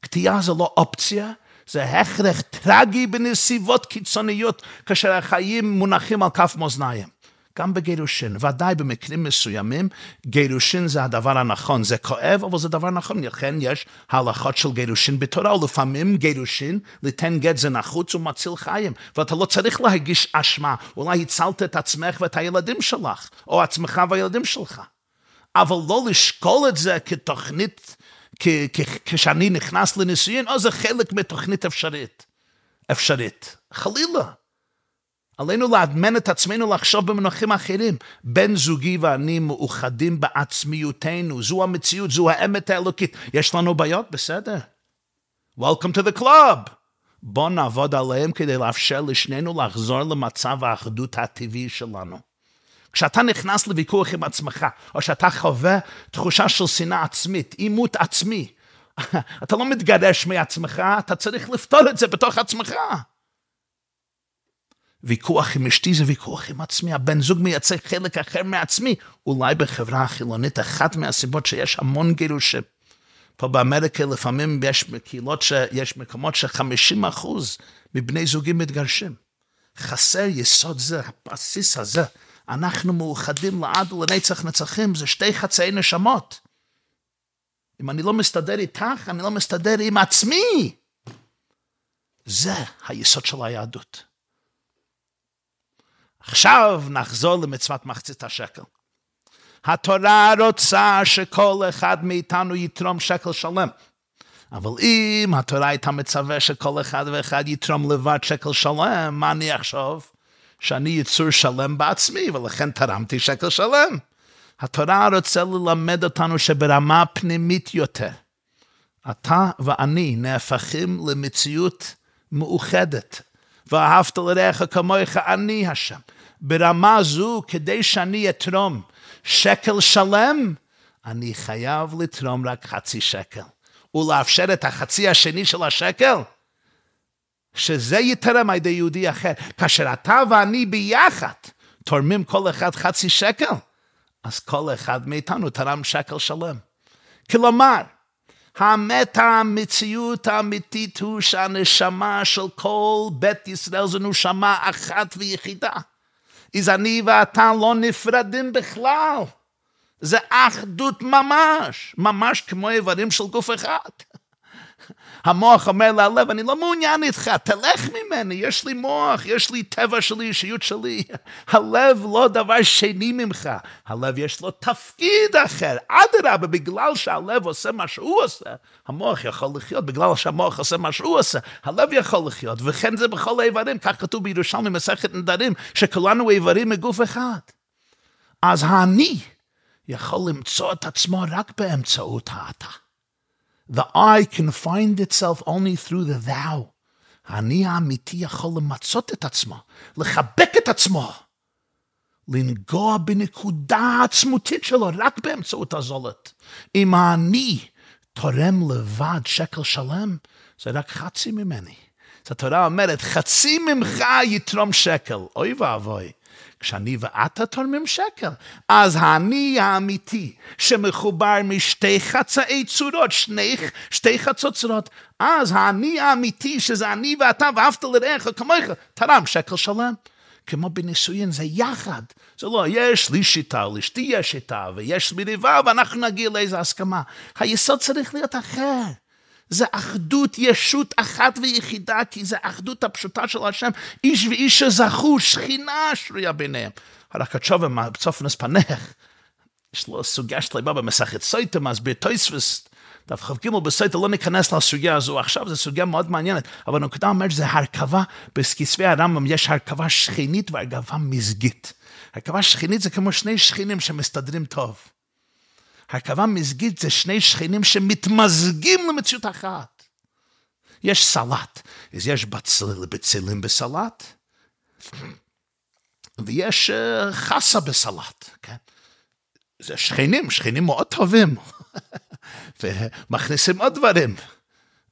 קטיעה זה לא אופציה, זה הכרח טרגי בנסיבות קיצוניות כאשר החיים מונחים על כף מאזניים. גם בגירושין. ודאי במקרים מסוימים, גירושין זה הדבר הנכון. זה כואב, אבל זה דבר נכון. לכן יש הלכות של גירושין בתורה, ולפעמים גירושין, ליתן גט זה נחוץ ומציל חיים. ואתה לא צריך להגיש אשמה. אולי הצלת את עצמך ואת הילדים שלך, או עצמך והילדים שלך. אבל לא לשקול את זה כתוכנית, כשאני נכנס לנישואין, או זה חלק מתוכנית אפשרית. אפשרית. חלילה. עלינו לאדמן את עצמנו לחשוב במונחים אחרים. בן זוגי ואני מאוחדים בעצמיותנו, זו המציאות, זו האמת האלוקית. יש לנו בעיות? בסדר. Welcome to the club. בוא נעבוד עליהם כדי לאפשר לשנינו לחזור למצב האחדות הטבעי שלנו. כשאתה נכנס לוויכוח עם עצמך, או שאתה חווה תחושה של שנאה עצמית, עימות עצמי, אתה לא מתגרש מעצמך, אתה צריך לפתור את זה בתוך עצמך. ויכוח עם אשתי זה ויכוח עם עצמי, הבן זוג מייצג חלק אחר מעצמי. אולי בחברה החילונית, אחת מהסיבות שיש המון גירושים. פה באמריקה לפעמים יש קהילות, יש מקומות ש-50 אחוז מבני זוגים מתגרשים. חסר יסוד זה, הבסיס הזה. אנחנו מאוחדים לעד ולנצח נצחים, זה שתי חצאי נשמות. אם אני לא מסתדר איתך, אני לא מסתדר עם עצמי. זה היסוד של היהדות. עכשיו נחזור למצוות מחצית השקל. התורה רוצה שכל אחד מאיתנו יתרום שקל שלם. אבל אם התורה הייתה מצווה שכל אחד ואחד יתרום לבד שקל שלם, מה אני אחשוב? שאני יצור שלם בעצמי, ולכן תרמתי שקל שלם. התורה רוצה ללמד אותנו שברמה פנימית יותר, אתה ואני נהפכים למציאות מאוחדת, ואהבת לרעך כמוך אני השם. ברמה זו, כדי שאני אתרום שקל שלם, אני חייב לתרום רק חצי שקל. ולאפשר את החצי השני של השקל, שזה יתרם על ידי יהודי אחר. כאשר אתה ואני ביחד תורמים כל אחד חצי שקל, אז כל אחד מאיתנו תרם שקל שלם. כלומר, האמת המציאות האמיתית הוא שהנשמה של כל בית ישראל זו נשמה אחת ויחידה. אז אני ואתה לא נפרדים בכלל. זה אחדות ממש, ממש כמו איברים של גוף אחד. המוח אומר ללב, אני לא מעוניין איתך, תלך ממני, יש לי מוח, יש לי טבע שלי, אישיות שלי. הלב לא דבר שני ממך, הלב יש לו תפקיד אחר. אדרבה, בגלל שהלב עושה מה שהוא עושה, המוח יכול לחיות, בגלל שהמוח עושה מה שהוא עושה, הלב יכול לחיות, וכן זה בכל האיברים, כך כתוב בירושלמי מסכת נדרים, שכולנו איברים מגוף אחד. אז האני יכול למצוא את עצמו רק באמצעות האתה. The I can find itself only through the thou. האני האמיתי יכול למצות את עצמו, לחבק את עצמו, לנגוע בנקודה העצמותית שלו רק באמצעות הזולת. אם האני תורם לבד שקל שלם, זה רק חצי ממני. אז התורה אומרת, חצי ממך יתרום שקל. אוי ואבוי. כשאני ואתה תורמים שקל. אז האני האמיתי, שמחובר משתי חצאי צורות, שני, שתי חצוצרות, אז האני האמיתי, שזה אני ואתה, ואהבת לרעך כמוך, תרם שקל שלם. כמו בנישואין, זה יחד. זה לא, יש לי שיטה, לאשתי יש שיטה, ויש מריבה, ואנחנו נגיע לאיזו הסכמה. היסוד צריך להיות אחר. זה אחדות ישות אחת ויחידה, כי זה אחדות הפשוטה של השם. איש ואיש שזכו, שכינה שרויה ביניהם. רק התשובה בצופנס פנך, יש לו סוגיה שלמה במסכת סויטה, מסביר טויספס, דף כ"ג בסויטה, לא ניכנס לסוגיה הזו עכשיו, זו סוגיה מאוד מעניינת, אבל הנקודה אומרת שזה הרכבה, בכספי הרמב"ם יש הרכבה שכינית והרכבה מזגית. הרכבה שכינית זה כמו שני שכינים שמסתדרים טוב. הרכבה מזגית זה שני שכנים שמתמזגים למציאות אחת. יש סלט, אז יש בצל, בצלים בסלט, ויש uh, חסה בסלט, כן? זה שכנים, שכנים מאוד טובים, ומכניסים עוד דברים,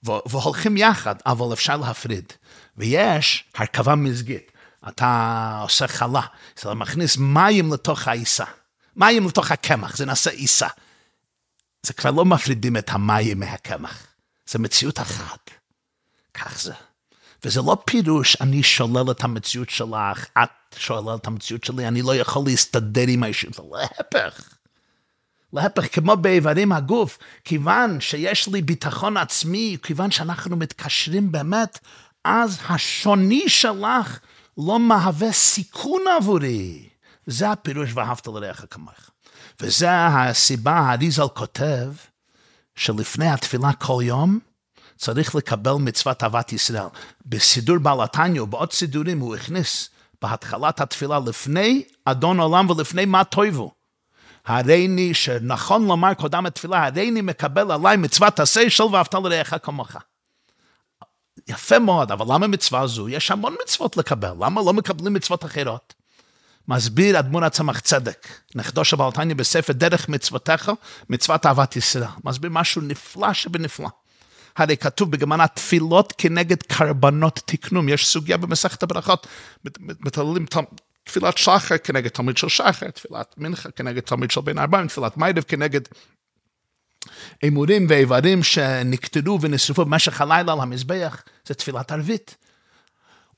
והולכים יחד, אבל אפשר להפריד. ויש הרכבה מזגית, אתה עושה חלה, אתה מכניס מים לתוך העיסה, מים לתוך הקמח, זה נעשה עיסה. זה כבר לא מפרידים את המים מהקמח, זה מציאות אחת. כך זה. וזה לא פירוש, אני שולל את המציאות שלך, את שוללת את המציאות שלי, אני לא יכול להסתדר עם האישיות, להפך. להפך, כמו באיברים הגוף, כיוון שיש לי ביטחון עצמי, כיוון שאנחנו מתקשרים באמת, אז השוני שלך לא מהווה סיכון עבורי. זה הפירוש ואהבת לרעך כמוך. וזה הסיבה, האריזל כותב, שלפני התפילה כל יום, צריך לקבל מצוות אהבת ישראל. בסידור בעל התניא ובעוד סידורים הוא הכניס בהתחלת התפילה לפני אדון עולם ולפני מה טויבו. הריני, שנכון לומר קודם התפילה, הריני מקבל עליי מצוות עשה של ואהבת לרעך כמוך. יפה מאוד, אבל למה מצווה זו? יש המון מצוות לקבל, למה לא מקבלים מצוות אחרות? מסביר אדמו"ר הצמח צדק, נכדו של בעל בספר דרך מצוותיך, מצוות אהבת ישראל. מסביר משהו נפלא שבנפלא. הרי כתוב בגמרא תפילות כנגד קרבנות תקנום. יש סוגיה במסכת הברכות, מתעללים תפילת שחר כנגד תלמיד של שחר, תפילת מנחה כנגד תלמיד של בן ארבעים, תפילת מיידב כנגד אמורים ואיברים שנקטרו ונשרפו במשך הלילה על המזבח, זה תפילת ערבית.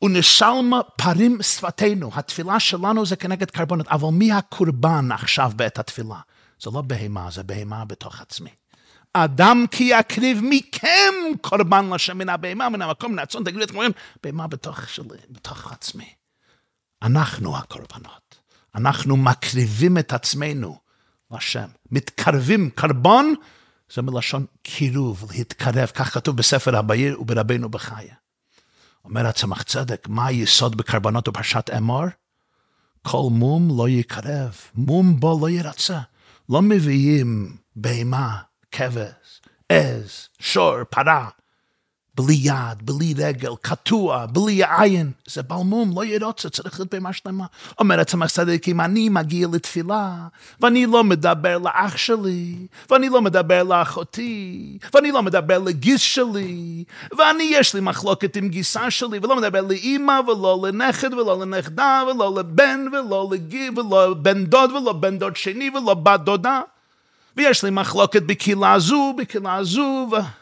ונשלמה פרים שפתנו, התפילה שלנו זה כנגד קרבנות, אבל מי הקורבן עכשיו בעת התפילה? זה לא בהמה, זה בהמה בתוך עצמי. אדם כי יקריב מכם קורבן לשם מן הבהמה, מן המקום, מן הצאן, תגידו את אומרים, בהמה בתוך שלי, בתוך עצמי. אנחנו הקורבנות. אנחנו מקריבים את עצמנו לשם. מתקרבים, קרבון זה מלשון קירוב, להתקרב, כך כתוב בספר הבאיר וברבנו בחיה. אומר הצמח צדק, מה היסוד בקרבנות ופרשת אמור? כל מום לא יקרב, מום בו לא ירצה. לא מביאים בהמה, כבש, עז, שור, פרה, בלי יד, בלי רגל, קטוע, בלי עין, זה בלמום, לא ירוצה, צריך להיות בהמה שלמה. אומרת צדיק, אם אני מגיע לתפילה, ואני לא מדבר לאח שלי, ואני לא מדבר לאחותי, ואני לא מדבר לגיס שלי, ואני יש לי מחלוקת עם גיסה שלי, ולא מדבר לאימא, ולא לנכד, ולא לנכדה, ולא לבן, ולא לגיב, ולא בן דוד, ולא בן דוד שני, ולא בת דודה. ויש לי מחלוקת בקהילה זו, בקהילה זו, ו...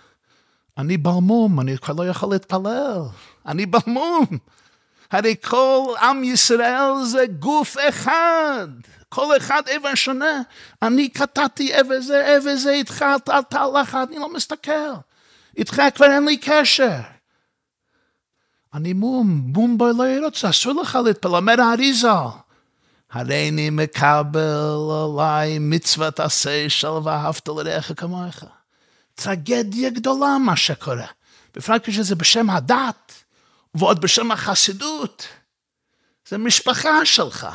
אני בלמום, אני כבר לא יכול להתפלל. אני בלמום. הרי כל עם ישראל זה גוף אחד. כל אחד אבן שונה. אני קטעתי אבן זה, אבן זה, איתך אתה לך, אני לא מסתכל. איתך כבר אין לי קשר. אני מום, מום בו לא ירוצה, אסור לך להתפלל, אומר האריזה. הרי אני מקבל עליי מצוות עשה של ואהבת לרעך כמוך. טרגדיה גדולה מה שקורה. בפרט כשזה בשם הדת, ועוד בשם החסידות. זה משפחה שלך,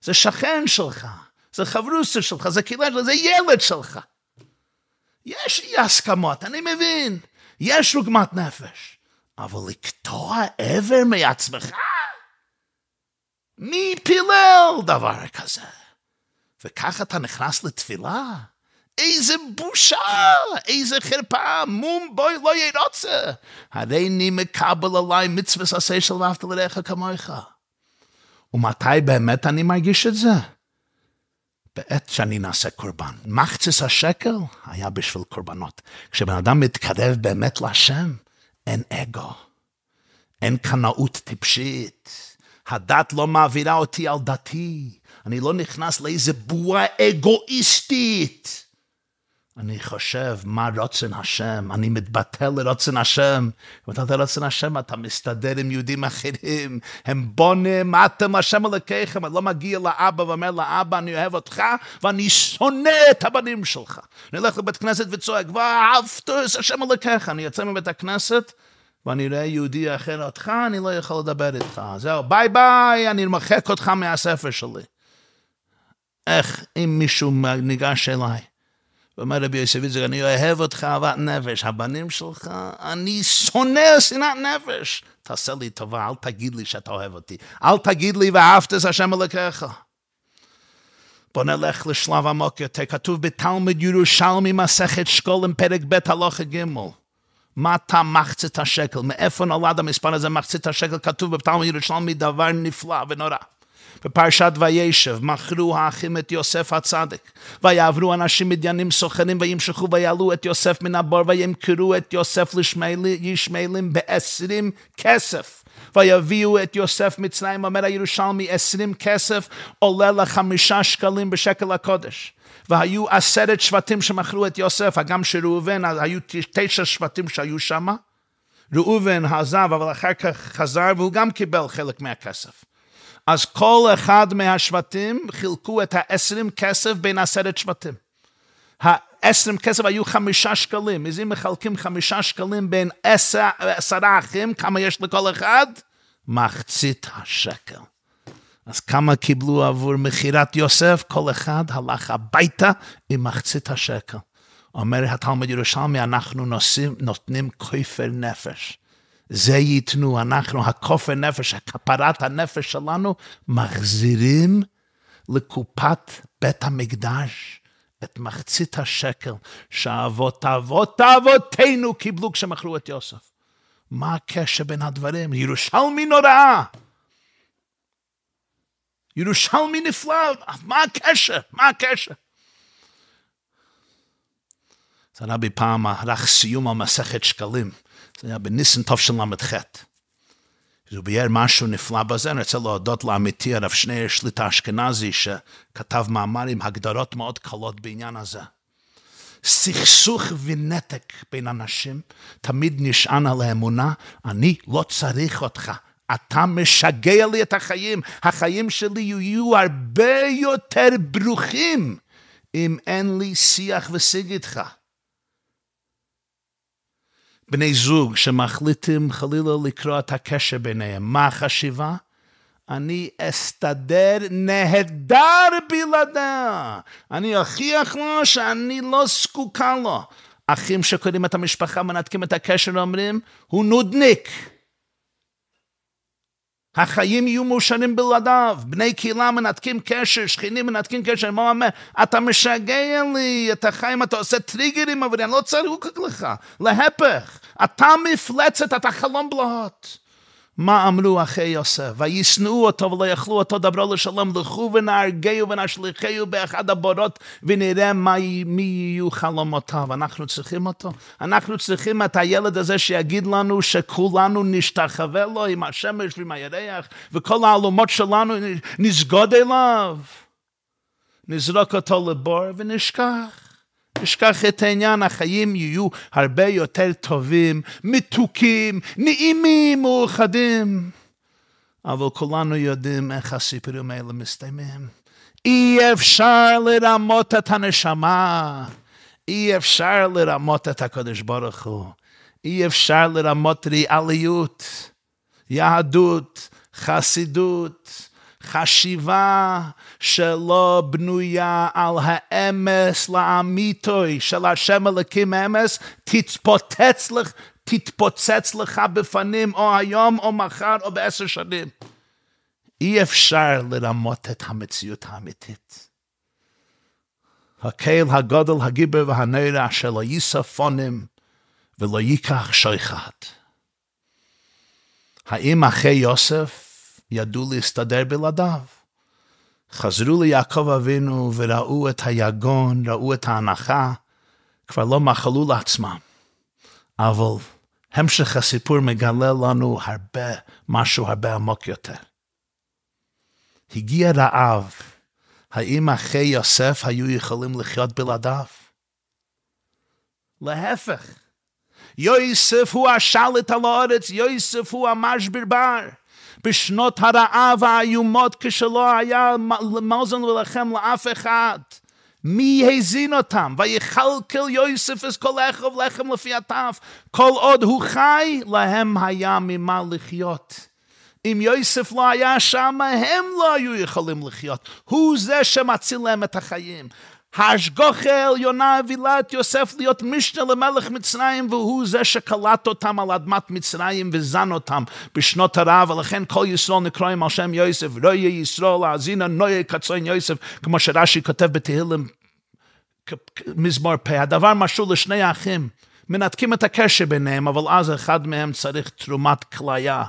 זה שכן שלך, זה חברוסה שלך, זה קהילה שלך, זה ילד שלך. יש אי הסכמות, אני מבין, יש רוגמת נפש, אבל לקטוע איבר מעצמך? מי פילל דבר כזה? וככה אתה נכנס לתפילה? איזה בושה, איזה חרפה, מום בוי לא ירוצה. הרי אני מקבל עליי מצווה עשה של ואהבת לרעך כמוך. ומתי באמת אני מרגיש את זה? בעת שאני נעשה קורבן. מחצס השקל היה בשביל קורבנות. כשבן אדם מתקרב באמת להשם, אין אגו, אין קנאות טיפשית. הדת לא מעבירה אותי על דתי. אני לא נכנס לאיזה בועה אגואיסטית. אני חושב מה רוצן השם, אני מתבטל לרוצן השם. אם אתה לרוצן השם, אתה מסתדר עם יהודים אחרים, הם בונים, אתם השם אלוקיכם, אני לא מגיע לאבא ואומר לאבא, אני אוהב אותך, ואני שונא את הבנים שלך. אני הולך לבית כנסת וצועק, ואהבת את השם אלוקיך. אני יוצא מבית הכנסת, ואני רואה יהודי אחר אותך, אני לא יכול לדבר איתך. זהו, ביי ביי, אני מחק אותך מהספר שלי. איך אם מישהו ניגש אליי? ואומר רבי יוסף יצחק, אני אוהב אותך אהבת נפש, הבנים שלך, אני שונא שנאת נפש. תעשה לי טובה, אל תגיד לי שאתה אוהב אותי. אל תגיד לי ואהבת את השם אלוקיך. בוא נלך לשלב עמוק יותר, כתוב בתלמוד ירושלמי מסכת שקולים פרק ב' הלוך ג' מה אתה מחצית השקל? מאיפה נולד המספר הזה מחצית השקל? כתוב בתלמוד ירושלמי דבר נפלא ונורא. בפרשת וישב, מכרו האחים את יוסף הצדיק, ויעברו אנשים מדיינים סוחרים וימשכו ויעלו את יוסף מן הבור וימכרו את יוסף לישמעאלים בעשרים כסף. ויביאו את יוסף מצרים, אומר הירושלמי, עשרים כסף עולה לחמישה שקלים בשקל הקודש. והיו עשרת שבטים שמכרו את יוסף, הגם שראובן, היו תשע שבטים שהיו שם. ראובן עזב, אבל אחר כך חזר, והוא גם קיבל חלק מהכסף. אז כל אחד מהשבטים חילקו את העשרים כסף בין עשרת שבטים. העשרים כסף היו חמישה שקלים, אז אם מחלקים חמישה שקלים בין עשר, עשרה אחים, כמה יש לכל אחד? מחצית השקל. אז כמה קיבלו עבור מכירת יוסף? כל אחד הלך הביתה עם מחצית השקל. אומר התלמוד ירושלמי, אנחנו נוסעים, נותנים כופר נפש. זה ייתנו, אנחנו, הכופר נפש, הכפרת הנפש שלנו, מחזירים לקופת בית המקדש את מחצית השקל שאבות אבות אבותינו קיבלו כשמכרו את יוסף. מה הקשר בין הדברים? ירושלמי נוראה. ירושלמי נפלא, מה הקשר? מה הקשר? זה רבי פעם ערך סיום על מסכת שקלים. זה היה בניסן תשל"ח. הוא ביאר משהו נפלא בזה, אני רוצה להודות לעמיתי הרב שניאר שליטה אשכנזי, שכתב מאמר עם הגדרות מאוד קלות בעניין הזה. סכסוך ונתק בין אנשים תמיד נשען על האמונה, אני לא צריך אותך. אתה משגע לי את החיים, החיים שלי יהיו הרבה יותר ברוכים אם אין לי שיח ושיג איתך. בני זוג שמחליטים חלילה לקרוא את הקשר ביניהם, מה החשיבה? אני אסתדר נהדר בלעדיה. אני אוכיח לו שאני לא זקוקה לו. אחים שקוראים את המשפחה מנתקים את הקשר ואומרים, הוא נודניק. החיים יהיו מאושרים בלעדיו, בני קהילה מנתקים קשר, שכנים מנתקים קשר, מה אומר? אתה משגע לי את החיים, אתה עושה טריגרים, אבל אני לא צריך לך, להפך, אתה מפלצת, אתה חלום בלהות. מה אמרו אחי יוסף? וישנאו אותו ולא יכלו אותו דברו לשלום, לכו ונהרגהו ונשליכהו באחד הבורות ונראה מה, מי יהיו חלומותיו. אנחנו צריכים אותו. אנחנו צריכים את הילד הזה שיגיד לנו שכולנו נשתחווה לו עם השמש ועם הירח, וכל העלומות שלנו נסגוד אליו. נזרוק אותו לבור ונשכח. נשכח את העניין, החיים יהיו הרבה יותר טובים, מתוקים, נעימים, מאוחדים. אבל כולנו יודעים איך הסיפורים האלה מסתיימים. אי אפשר לרמות את הנשמה, אי אפשר לרמות את הקדוש ברוך הוא, אי אפשר לרמות ריאליות, יהדות, חסידות, חשיבה שלא בנויה על האמס לאמיתוי של השם אלוקים אמס, תתפוצץ לך, תתפוצץ לך בפנים או היום או מחר או בעשר שנים. אי אפשר לרמות את המציאות האמיתית. הקהל הגודל, הגיבר והנרע שלא יישא פונים ולא ייקח שויחת. האם אחי יוסף ידעו להסתדר בלעדיו. חזרו ליעקב אבינו וראו את היגון, ראו את ההנחה, כבר לא מחלו לעצמם. אבל המשך הסיפור מגלה לנו הרבה, משהו הרבה עמוק יותר. הגיע רעב, האם אחי יוסף היו יכולים לחיות בלעדיו? להפך, יוסף הוא השלט על הארץ, יוסף הוא המשבר בר. בשנות הרעב האיומות כשלא היה מאזן ולחם לאף אחד. מי הזין אותם? ויכלכל יוסף את כל לחם לחם לפי הטף. כל עוד הוא חי, להם היה ממה לחיות. אם יוסף לא היה שם, הם לא היו יכולים לחיות. הוא זה שמציל להם את החיים. ההשגוחה העליונה הבילה את יוסף להיות משנה למלך מצרים, והוא זה שקלט אותם על אדמת מצרים וזן אותם בשנות הרעב, ולכן כל ישראל נקראים על שם יוסף, לא יהיה ישראל האזינה נויה קצרין יוסף, כמו שרש"י כותב בתהילים מזמור פה. הדבר משול לשני האחים, מנתקים את הקשר ביניהם, אבל אז אחד מהם צריך תרומת כליה.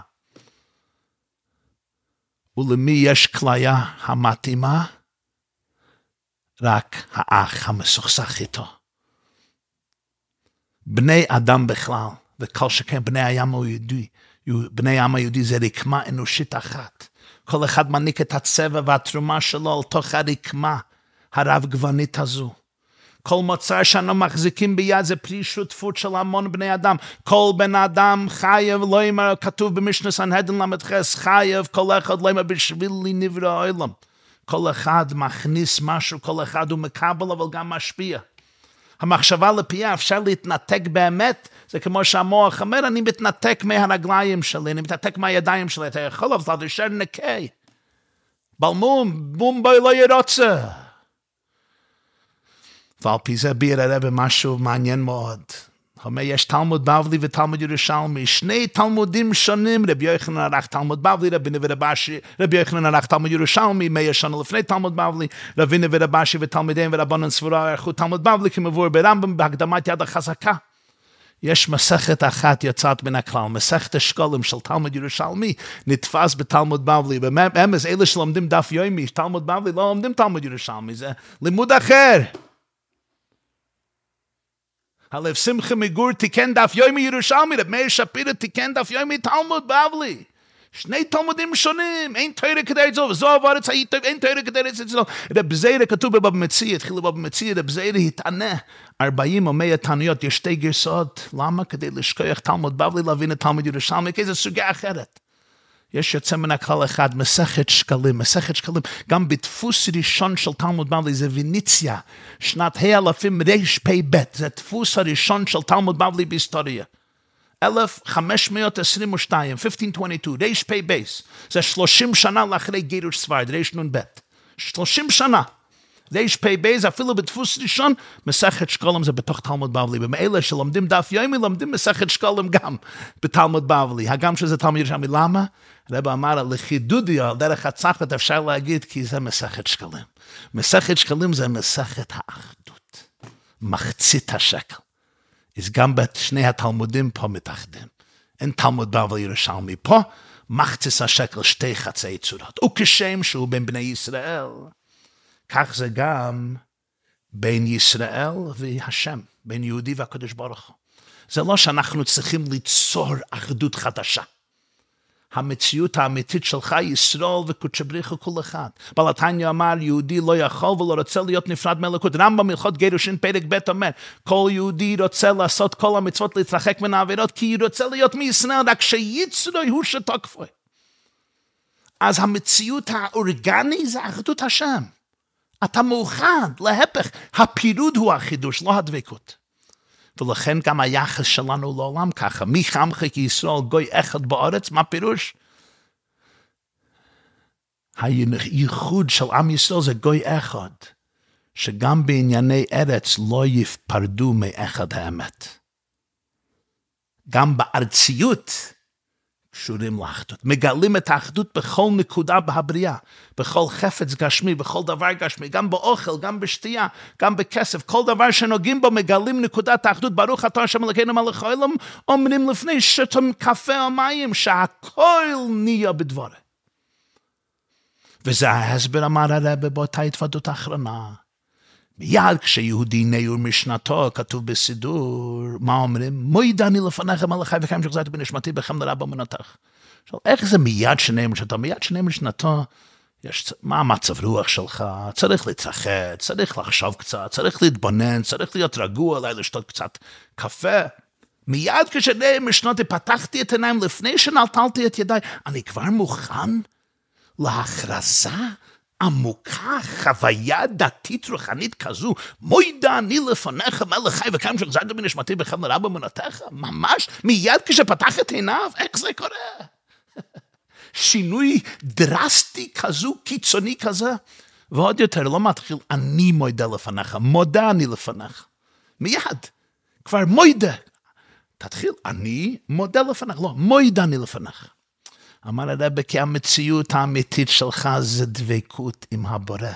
ולמי יש כליה המתאימה? רק האח המסוכסך איתו. בני אדם בכלל, וכל שכן בני הים היהודי, בני העם היהודי זה רקמה אנושית אחת. כל אחד מעניק את הצבע והתרומה שלו על תוך הרקמה הרב גוונית הזו. כל מוצר שאנו מחזיקים ביד זה פרי שותפות של המון בני אדם. כל בן אדם חייב, לא יאמר, כתוב במשנה סנהדן ל"ח, חייב כל אחד לא יאמר בשבילי נברא העולם. כל אחד מכניס משהו, כל אחד הוא מקבל אבל גם משפיע. המחשבה לפיה אפשר להתנתק באמת, זה כמו שהמוח אומר, אני מתנתק מהרגליים שלי, אני מתנתק מהידיים שלי, אתה יכול אבל אתה תישאר נקי. בלמום, מום בוי לא ירוצה. ועל פי זה ביר הרב משהו מעניין מאוד. אומר, יש תלמוד בבלי ותלמוד ירושלמי, שני תלמודים שונים, רבי יוחנן ערך תלמוד בבלי, רבי נבי רבשי, רבי יוחנן ערך תלמוד ירושלמי, מאה שנה לפני תלמוד בבלי, רבי נבי רבשי ותלמידיהם ורבנן סבורה ערכו תלמוד בבלי, כמבואר ברמב"ם בהקדמת יד החזקה. יש מסכת אחת יוצאת מן הכלל, מסכת השקולים של תלמוד ירושלמי, נתפס בתלמוד בבלי, באמס אלה שלומדים דף יומי, תלמוד בבלי לא לומדים תלמוד ירושלמי, זה לימוד אחר. הלב שמחה מגור תיקן דף יומי ירושלמי, רב מאיר שפירא תיקן דף יומי תלמוד בבלי. שני תלמודים שונים, אין תוירה כדי אצלו, וזו עבר את היית, אין תוירה כדי אצלו. רב זיירה כתוב בבב מציע, התחיל בבב מציע, רב זיירה התענה, ארבעים או מאה תעניות, יש שתי גרסאות, למה? כדי לשכוח תלמוד בבלי, להבין את תלמוד ירושלמי, כי זו סוגיה אחרת. יש יוצא מן הכלל אחד, מסכת שקלים, מסכת שקלים, גם בדפוס ראשון של תלמוד בבלי, זה ויניציה, שנת האלפים רפ"ב, זה דפוס הראשון של תלמוד בבלי בהיסטוריה. 1522, 1522, רפ"ב, זה 30 שנה לאחרי גירוש ספרד, רנ"ב. 30 שנה. רפ"ב זה אפילו בדפוס ראשון, מסכת שקולם זה בתוך תלמוד בבלי. ומאלה שלומדים דף יומי, לומדים מסכת שקולם גם בתלמוד בבלי. הגם שזה תלמוד ירושלמי, למה? רב אמר, לחידודיה, על דרך הצחת אפשר להגיד, כי זה מסכת שקלים. מסכת שקלים זה מסכת האחדות. מחצית השקל. אז גם בשני התלמודים פה מתאחדים. אין תלמוד בבל ירושלמי פה, מחצית השקל שתי חצי צורות. וכשם שהוא בין בני ישראל, כך זה גם בין ישראל והשם, בין יהודי והקדוש ברוך הוא. זה לא שאנחנו צריכים ליצור אחדות חדשה. המציאות האמיתית שלך, ישרול וקודשא בריחו כל אחד. בעל התניא אמר, יהודי לא יכול ולא רוצה להיות נפרד מלכות. רמב"ם הלכות גירושין פרק ב' אומר, כל יהודי רוצה לעשות כל המצוות להתרחק מן העבירות, כי הוא רוצה להיות מישראל, רק שיצרוי הוא שתוקפו. אז המציאות האורגני זה אחדות השם. אתה מאוחד, להפך, הפירוד הוא החידוש, לא הדבקות. ולכן גם היחס שלנו לעולם ככה. מי חמך כישראל גוי אחד בארץ? מה פירוש? הייחוד של עם ישראל זה גוי אחד, שגם בענייני ארץ לא יפרדו מאחד האמת. גם בארציות קשורים לאחדות. מגלים את האחדות בכל נקודה בהבריאה, בכל חפץ גשמי, בכל דבר גשמי, גם באוכל, גם בשתייה, גם בכסף, כל דבר שנוגעים בו מגלים נקודת האחדות. ברוך אתה השם אלוקינו מלך העולם, אומרים לפני שתם קפה או מים, שהכל נהיה בדבורה. וזה ההסבר אמר הרבה באותה התוודות האחרונה. מיד כשיהודי נעור משנתו, כתוב בסידור, מה אומרים? מוידה אני לפניך מלאכי וקיים שחזרתי בנשמתי בכם לרע באמונתך. עכשיו, איך זה מיד שנעור משנתו? מיד שנעור משנתו, יש, מה המצב רוח שלך? צריך להתרחץ, צריך לחשוב קצת, צריך להתבונן, צריך להיות רגוע, אולי לשתות קצת קפה. מיד כשנעור משנתי פתחתי את העיניים לפני שנטלתי את ידיי, אני כבר מוכן להכרזה עמוקה, חוויה דתית רוחנית כזו, מוידה אני לפניך מלך חי וקיים שחזרת בנשמתי בחם לרע באמונתך, ממש מיד כשפתח את עיניו, איך זה קורה? שינוי דרסטי כזו, קיצוני כזה, ועוד יותר, לא מתחיל אני מוידה לפניך, מודה אני לפניך. מיד, כבר מוידה. תתחיל, אני מודה לפניך, לא, מוידה אני לפניך. אמר הרבה, כי המציאות האמיתית שלך זה דבקות עם הבורא.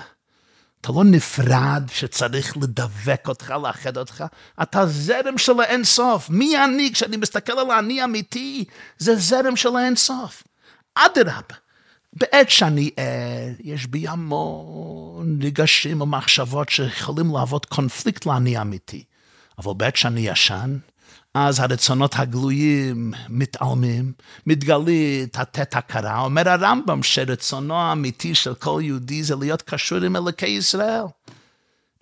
אתה לא נפרד שצריך לדבק אותך, לאחד אותך, אתה זרם של האינסוף. מי אני? כשאני מסתכל על האני האמיתי, זה זרם של האינסוף. אדרבה, בעת שאני ער, יש בי המון רגשים ומחשבות שיכולים להוות קונפליקט לאני אמיתי. אבל בעת שאני ישן, אז הרצונות הגלויים מתעלמים, מתגלית התת הכרה. אומר הרמב"ם שרצונו האמיתי של כל יהודי זה להיות קשור עם אלוקי ישראל.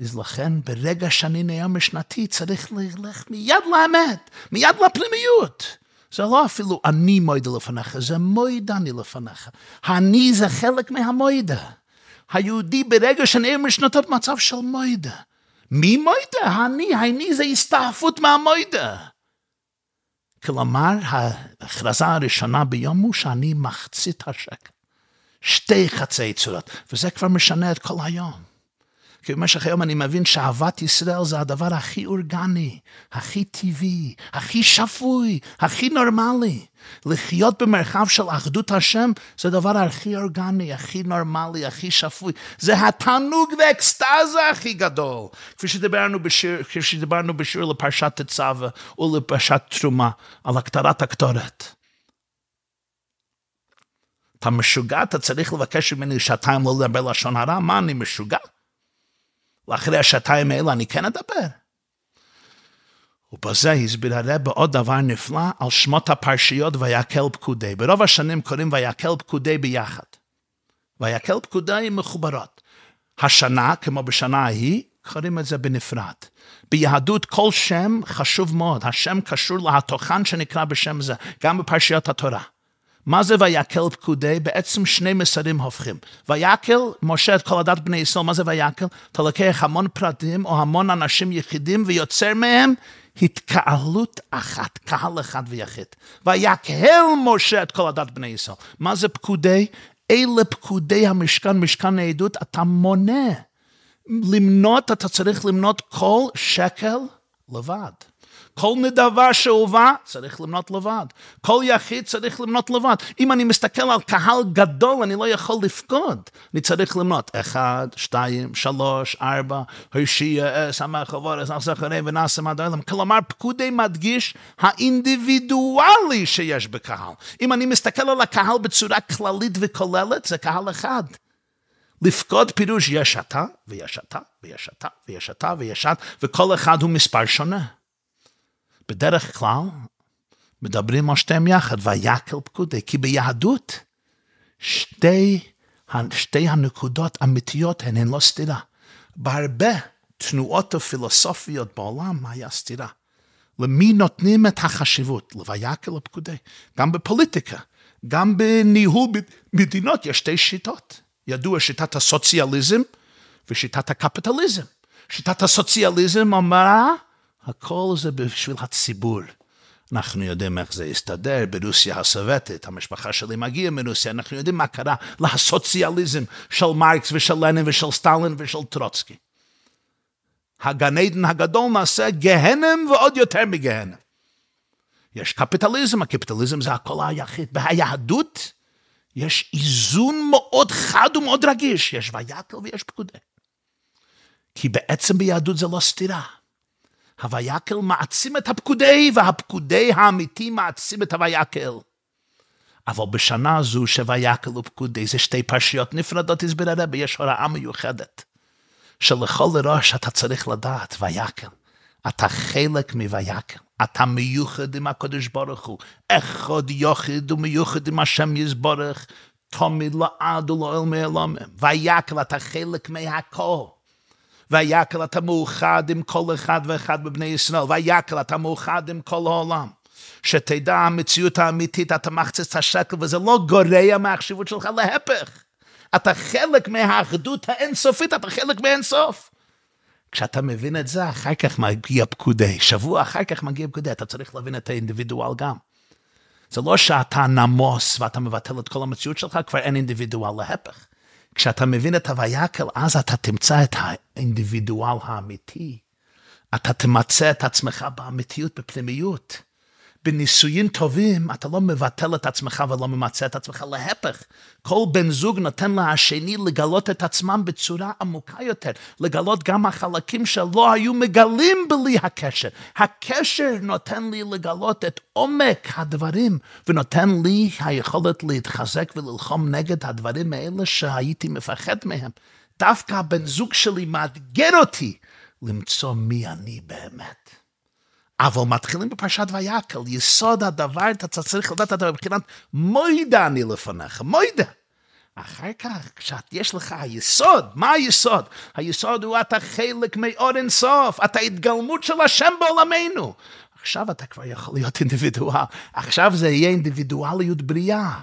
אז לכן ברגע שאני נהיה משנתי צריך ללך מיד לאמת, מיד לפנימיות. זה לא אפילו אני מוידה לפניך, זה מוידה אני לפניך. אני זה חלק מהמוידה. היהודי ברגע שנהיה משנתות מצב של מוידה. מי מוידה? אני, אני זה הסתעפות מהמוידה. כלומר, ההכרזה הראשונה ביום הוא שאני מחצית השקל. שתי חצי צורות, וזה כבר משנה את כל היום. כי במשך היום אני מבין שאהבת ישראל זה הדבר הכי אורגני, הכי טבעי, הכי שפוי, הכי נורמלי. לחיות במרחב של אחדות השם זה הדבר הכי אורגני, הכי נורמלי, הכי שפוי. זה התענוג והאקסטזה הכי גדול. כפי שדיברנו בשיר, כפי שדיברנו בשיר לפרשת תצווה ולפרשת תרומה, על הכתרת הקטורת. אתה משוגע, אתה צריך לבקש ממני שעתיים לא לדבר לשון הרע? מה, אני משוגע? לאחרי השעתיים האלה אני כן אדבר. ובזה הסביר הרב עוד דבר נפלא על שמות הפרשיות ויקל פקודי. ברוב השנים קוראים ויקל פקודי ביחד. ויקל פקודי מחוברות. השנה, כמו בשנה ההיא, קוראים את זה בנפרד. ביהדות כל שם חשוב מאוד, השם קשור להתוכן שנקרא בשם זה, גם בפרשיות התורה. מה זה ויקל פקודי? בעצם שני מסרים הופכים. ויקל, משה את כל הדת בני ישראל, מה זה ויקל? אתה לוקח המון פרטים או המון אנשים יחידים ויוצר מהם התקהלות אחת, קהל אחד ויחיד. ויקהל משה את כל הדת בני ישראל. מה זה פקודי? אלה פקודי המשכן, משכן העדות, אתה מונה. למנות, אתה צריך למנות כל שקל לבד. כל נדבה שהובא צריך למנות לבד. כל יחיד צריך למנות לבד. אם אני מסתכל על קהל גדול, אני לא יכול לפקוד. אני צריך למנות אחד, שתיים, שלוש, ארבע, הושיע, שמח עבורס, נחזך הרי ונעשה מד העולם. כלומר, פקודי מדגיש האינדיבידואלי שיש בקהל. אם אני מסתכל על הקהל בצורה כללית וכוללת, זה קהל אחד. לפקוד פירוש יש אתה, ויש אתה, ויש אתה, ויש אתה, ויש אתה, וכל אחד הוא מספר שונה. בדרך כלל מדברים על שתיהם יחד, ויקל פקודי, כי ביהדות שתי, שתי הנקודות אמיתיות הן, הן לא סתירה. בהרבה תנועות הפילוסופיות בעולם היה סתירה. למי נותנים את החשיבות? לויקל לפקודי. גם בפוליטיקה, גם בניהול מדינות יש שתי שיטות. ידוע שיטת הסוציאליזם ושיטת הקפיטליזם. שיטת הסוציאליזם אמרה, הכל זה בשביל הציבור. אנחנו יודעים איך זה הסתדר ברוסיה הסובייטית, המשפחה שלי מגיעה מרוסיה, אנחנו יודעים מה קרה לסוציאליזם של מרקס ושל לנין ושל סטלין ושל טרוצקי. הגן עדן הגדול נעשה גהנם ועוד יותר מגהנם. יש קפיטליזם, הקפיטליזם זה הכל היחיד. ביהדות יש איזון מאוד חד ומאוד רגיש, יש ויקל ויש פקודי. כי בעצם ביהדות זה לא סתירה. הויקל מעצים את הפקודי, והפקודי האמיתי מעצים את הויקל. אבל בשנה זו שויקל ופקודי זה שתי פרשיות נפרדות, הסביר הרבי, יש הוראה מיוחדת. שלכל ראש אתה צריך לדעת, ויקל. אתה חלק מויקל. אתה מיוחד עם הקדוש ברוך הוא. אחד יוחד ומיוחד עם השם יזברך. תמיד לעד ולעול מעלום. ויקל אתה חלק מהכל. ויקל אתה מאוחד עם כל אחד ואחד בבני ישראל, ויקל אתה מאוחד עם כל העולם. שתדע המציאות האמיתית, אתה מחצה את השקל, וזה לא גורע מהחשיבות שלך, להפך. אתה חלק מהאחדות האינסופית, אתה חלק מאינסוף. כשאתה מבין את זה, אחר כך מגיע פקודי. שבוע אחר כך מגיע פקודי, אתה צריך להבין את האינדיבידואל גם. זה לא שאתה נמוס ואתה מבטל את כל המציאות שלך, כבר אין אינדיבידואל, להפך. כשאתה מבין את הויקל, אז אתה תמצא את האינדיבידואל האמיתי. אתה תמצא את עצמך באמיתיות, בפנימיות. בנישואים טובים אתה לא מבטל את עצמך ולא ממצה את עצמך, להפך, כל בן זוג נותן לשני לגלות את עצמם בצורה עמוקה יותר, לגלות גם החלקים שלא היו מגלים בלי הקשר. הקשר נותן לי לגלות את עומק הדברים, ונותן לי היכולת להתחזק וללחום נגד הדברים האלה שהייתי מפחד מהם. דווקא הבן זוג שלי מאתגר אותי למצוא מי אני באמת. אבל מתחילים בפרשת ויקל, יסוד הדבר, אתה צריך לדעת את הדבר מבחינת מוידה אני לפניך, מוידה. אחר כך, כשיש לך היסוד, מה היסוד? היסוד הוא אתה חלק מאור אינסוף, אתה התגלמות של השם בעולמנו. עכשיו אתה כבר יכול להיות אינדיבידואל, עכשיו זה יהיה אינדיבידואליות בריאה.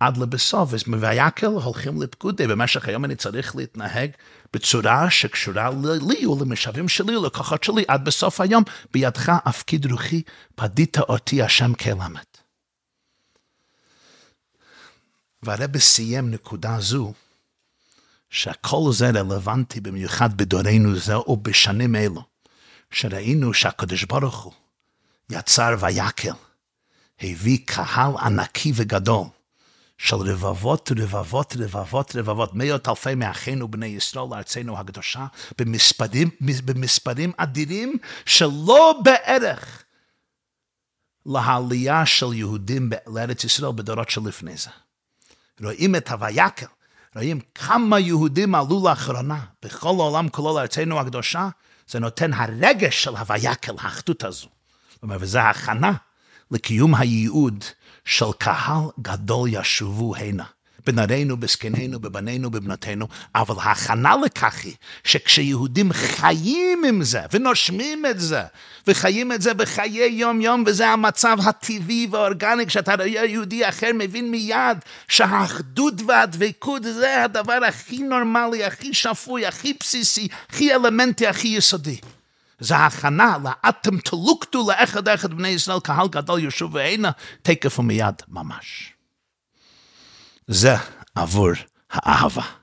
עד לבסוף, אז מויקל הולכים לפקודי, במשך היום אני צריך להתנהג בצורה שקשורה לי ולמשאבים שלי ולקוחות שלי, עד בסוף היום, בידך אפקיד רוחי, פדית אותי השם כלמת. והרב סיים נקודה זו, שהכל זה רלוונטי במיוחד בדורנו זה ובשנים אלו, שראינו שהקדוש ברוך הוא יצר ויקל, הביא קהל ענקי וגדול, של רבבות רבבות רבבות רבבות, מאות אלפי מאחינו בני ישראל לארצנו הקדושה, במספרים, במספרים אדירים שלא בערך לעלייה של יהודים לארץ ישראל בדורות שלפני זה. רואים את הויקל, רואים כמה יהודים עלו לאחרונה בכל העולם כולו לארצנו הקדושה, זה נותן הרגש של הויקל, האחדות הזו. וזה הכנה לקיום הייעוד של קהל גדול ישובו הנה. בנרינו, בזקנינו, בבנינו, בבנותינו, אבל ההכנה לכך היא שכשיהודים חיים עם זה, ונושמים את זה, וחיים את זה בחיי יום-יום, וזה המצב הטבעי והאורגני, כשאתה רואה יהודי אחר, מבין מיד שהאחדות והדבקות זה הדבר הכי נורמלי, הכי שפוי, הכי בסיסי, הכי אלמנטי, הכי יסודי. זה הכנה לאטם תלוקתו לאחד אחד בני ישראל, קהל גדול ישוב והנה, תקף ומיד ממש. זה עבור האהבה.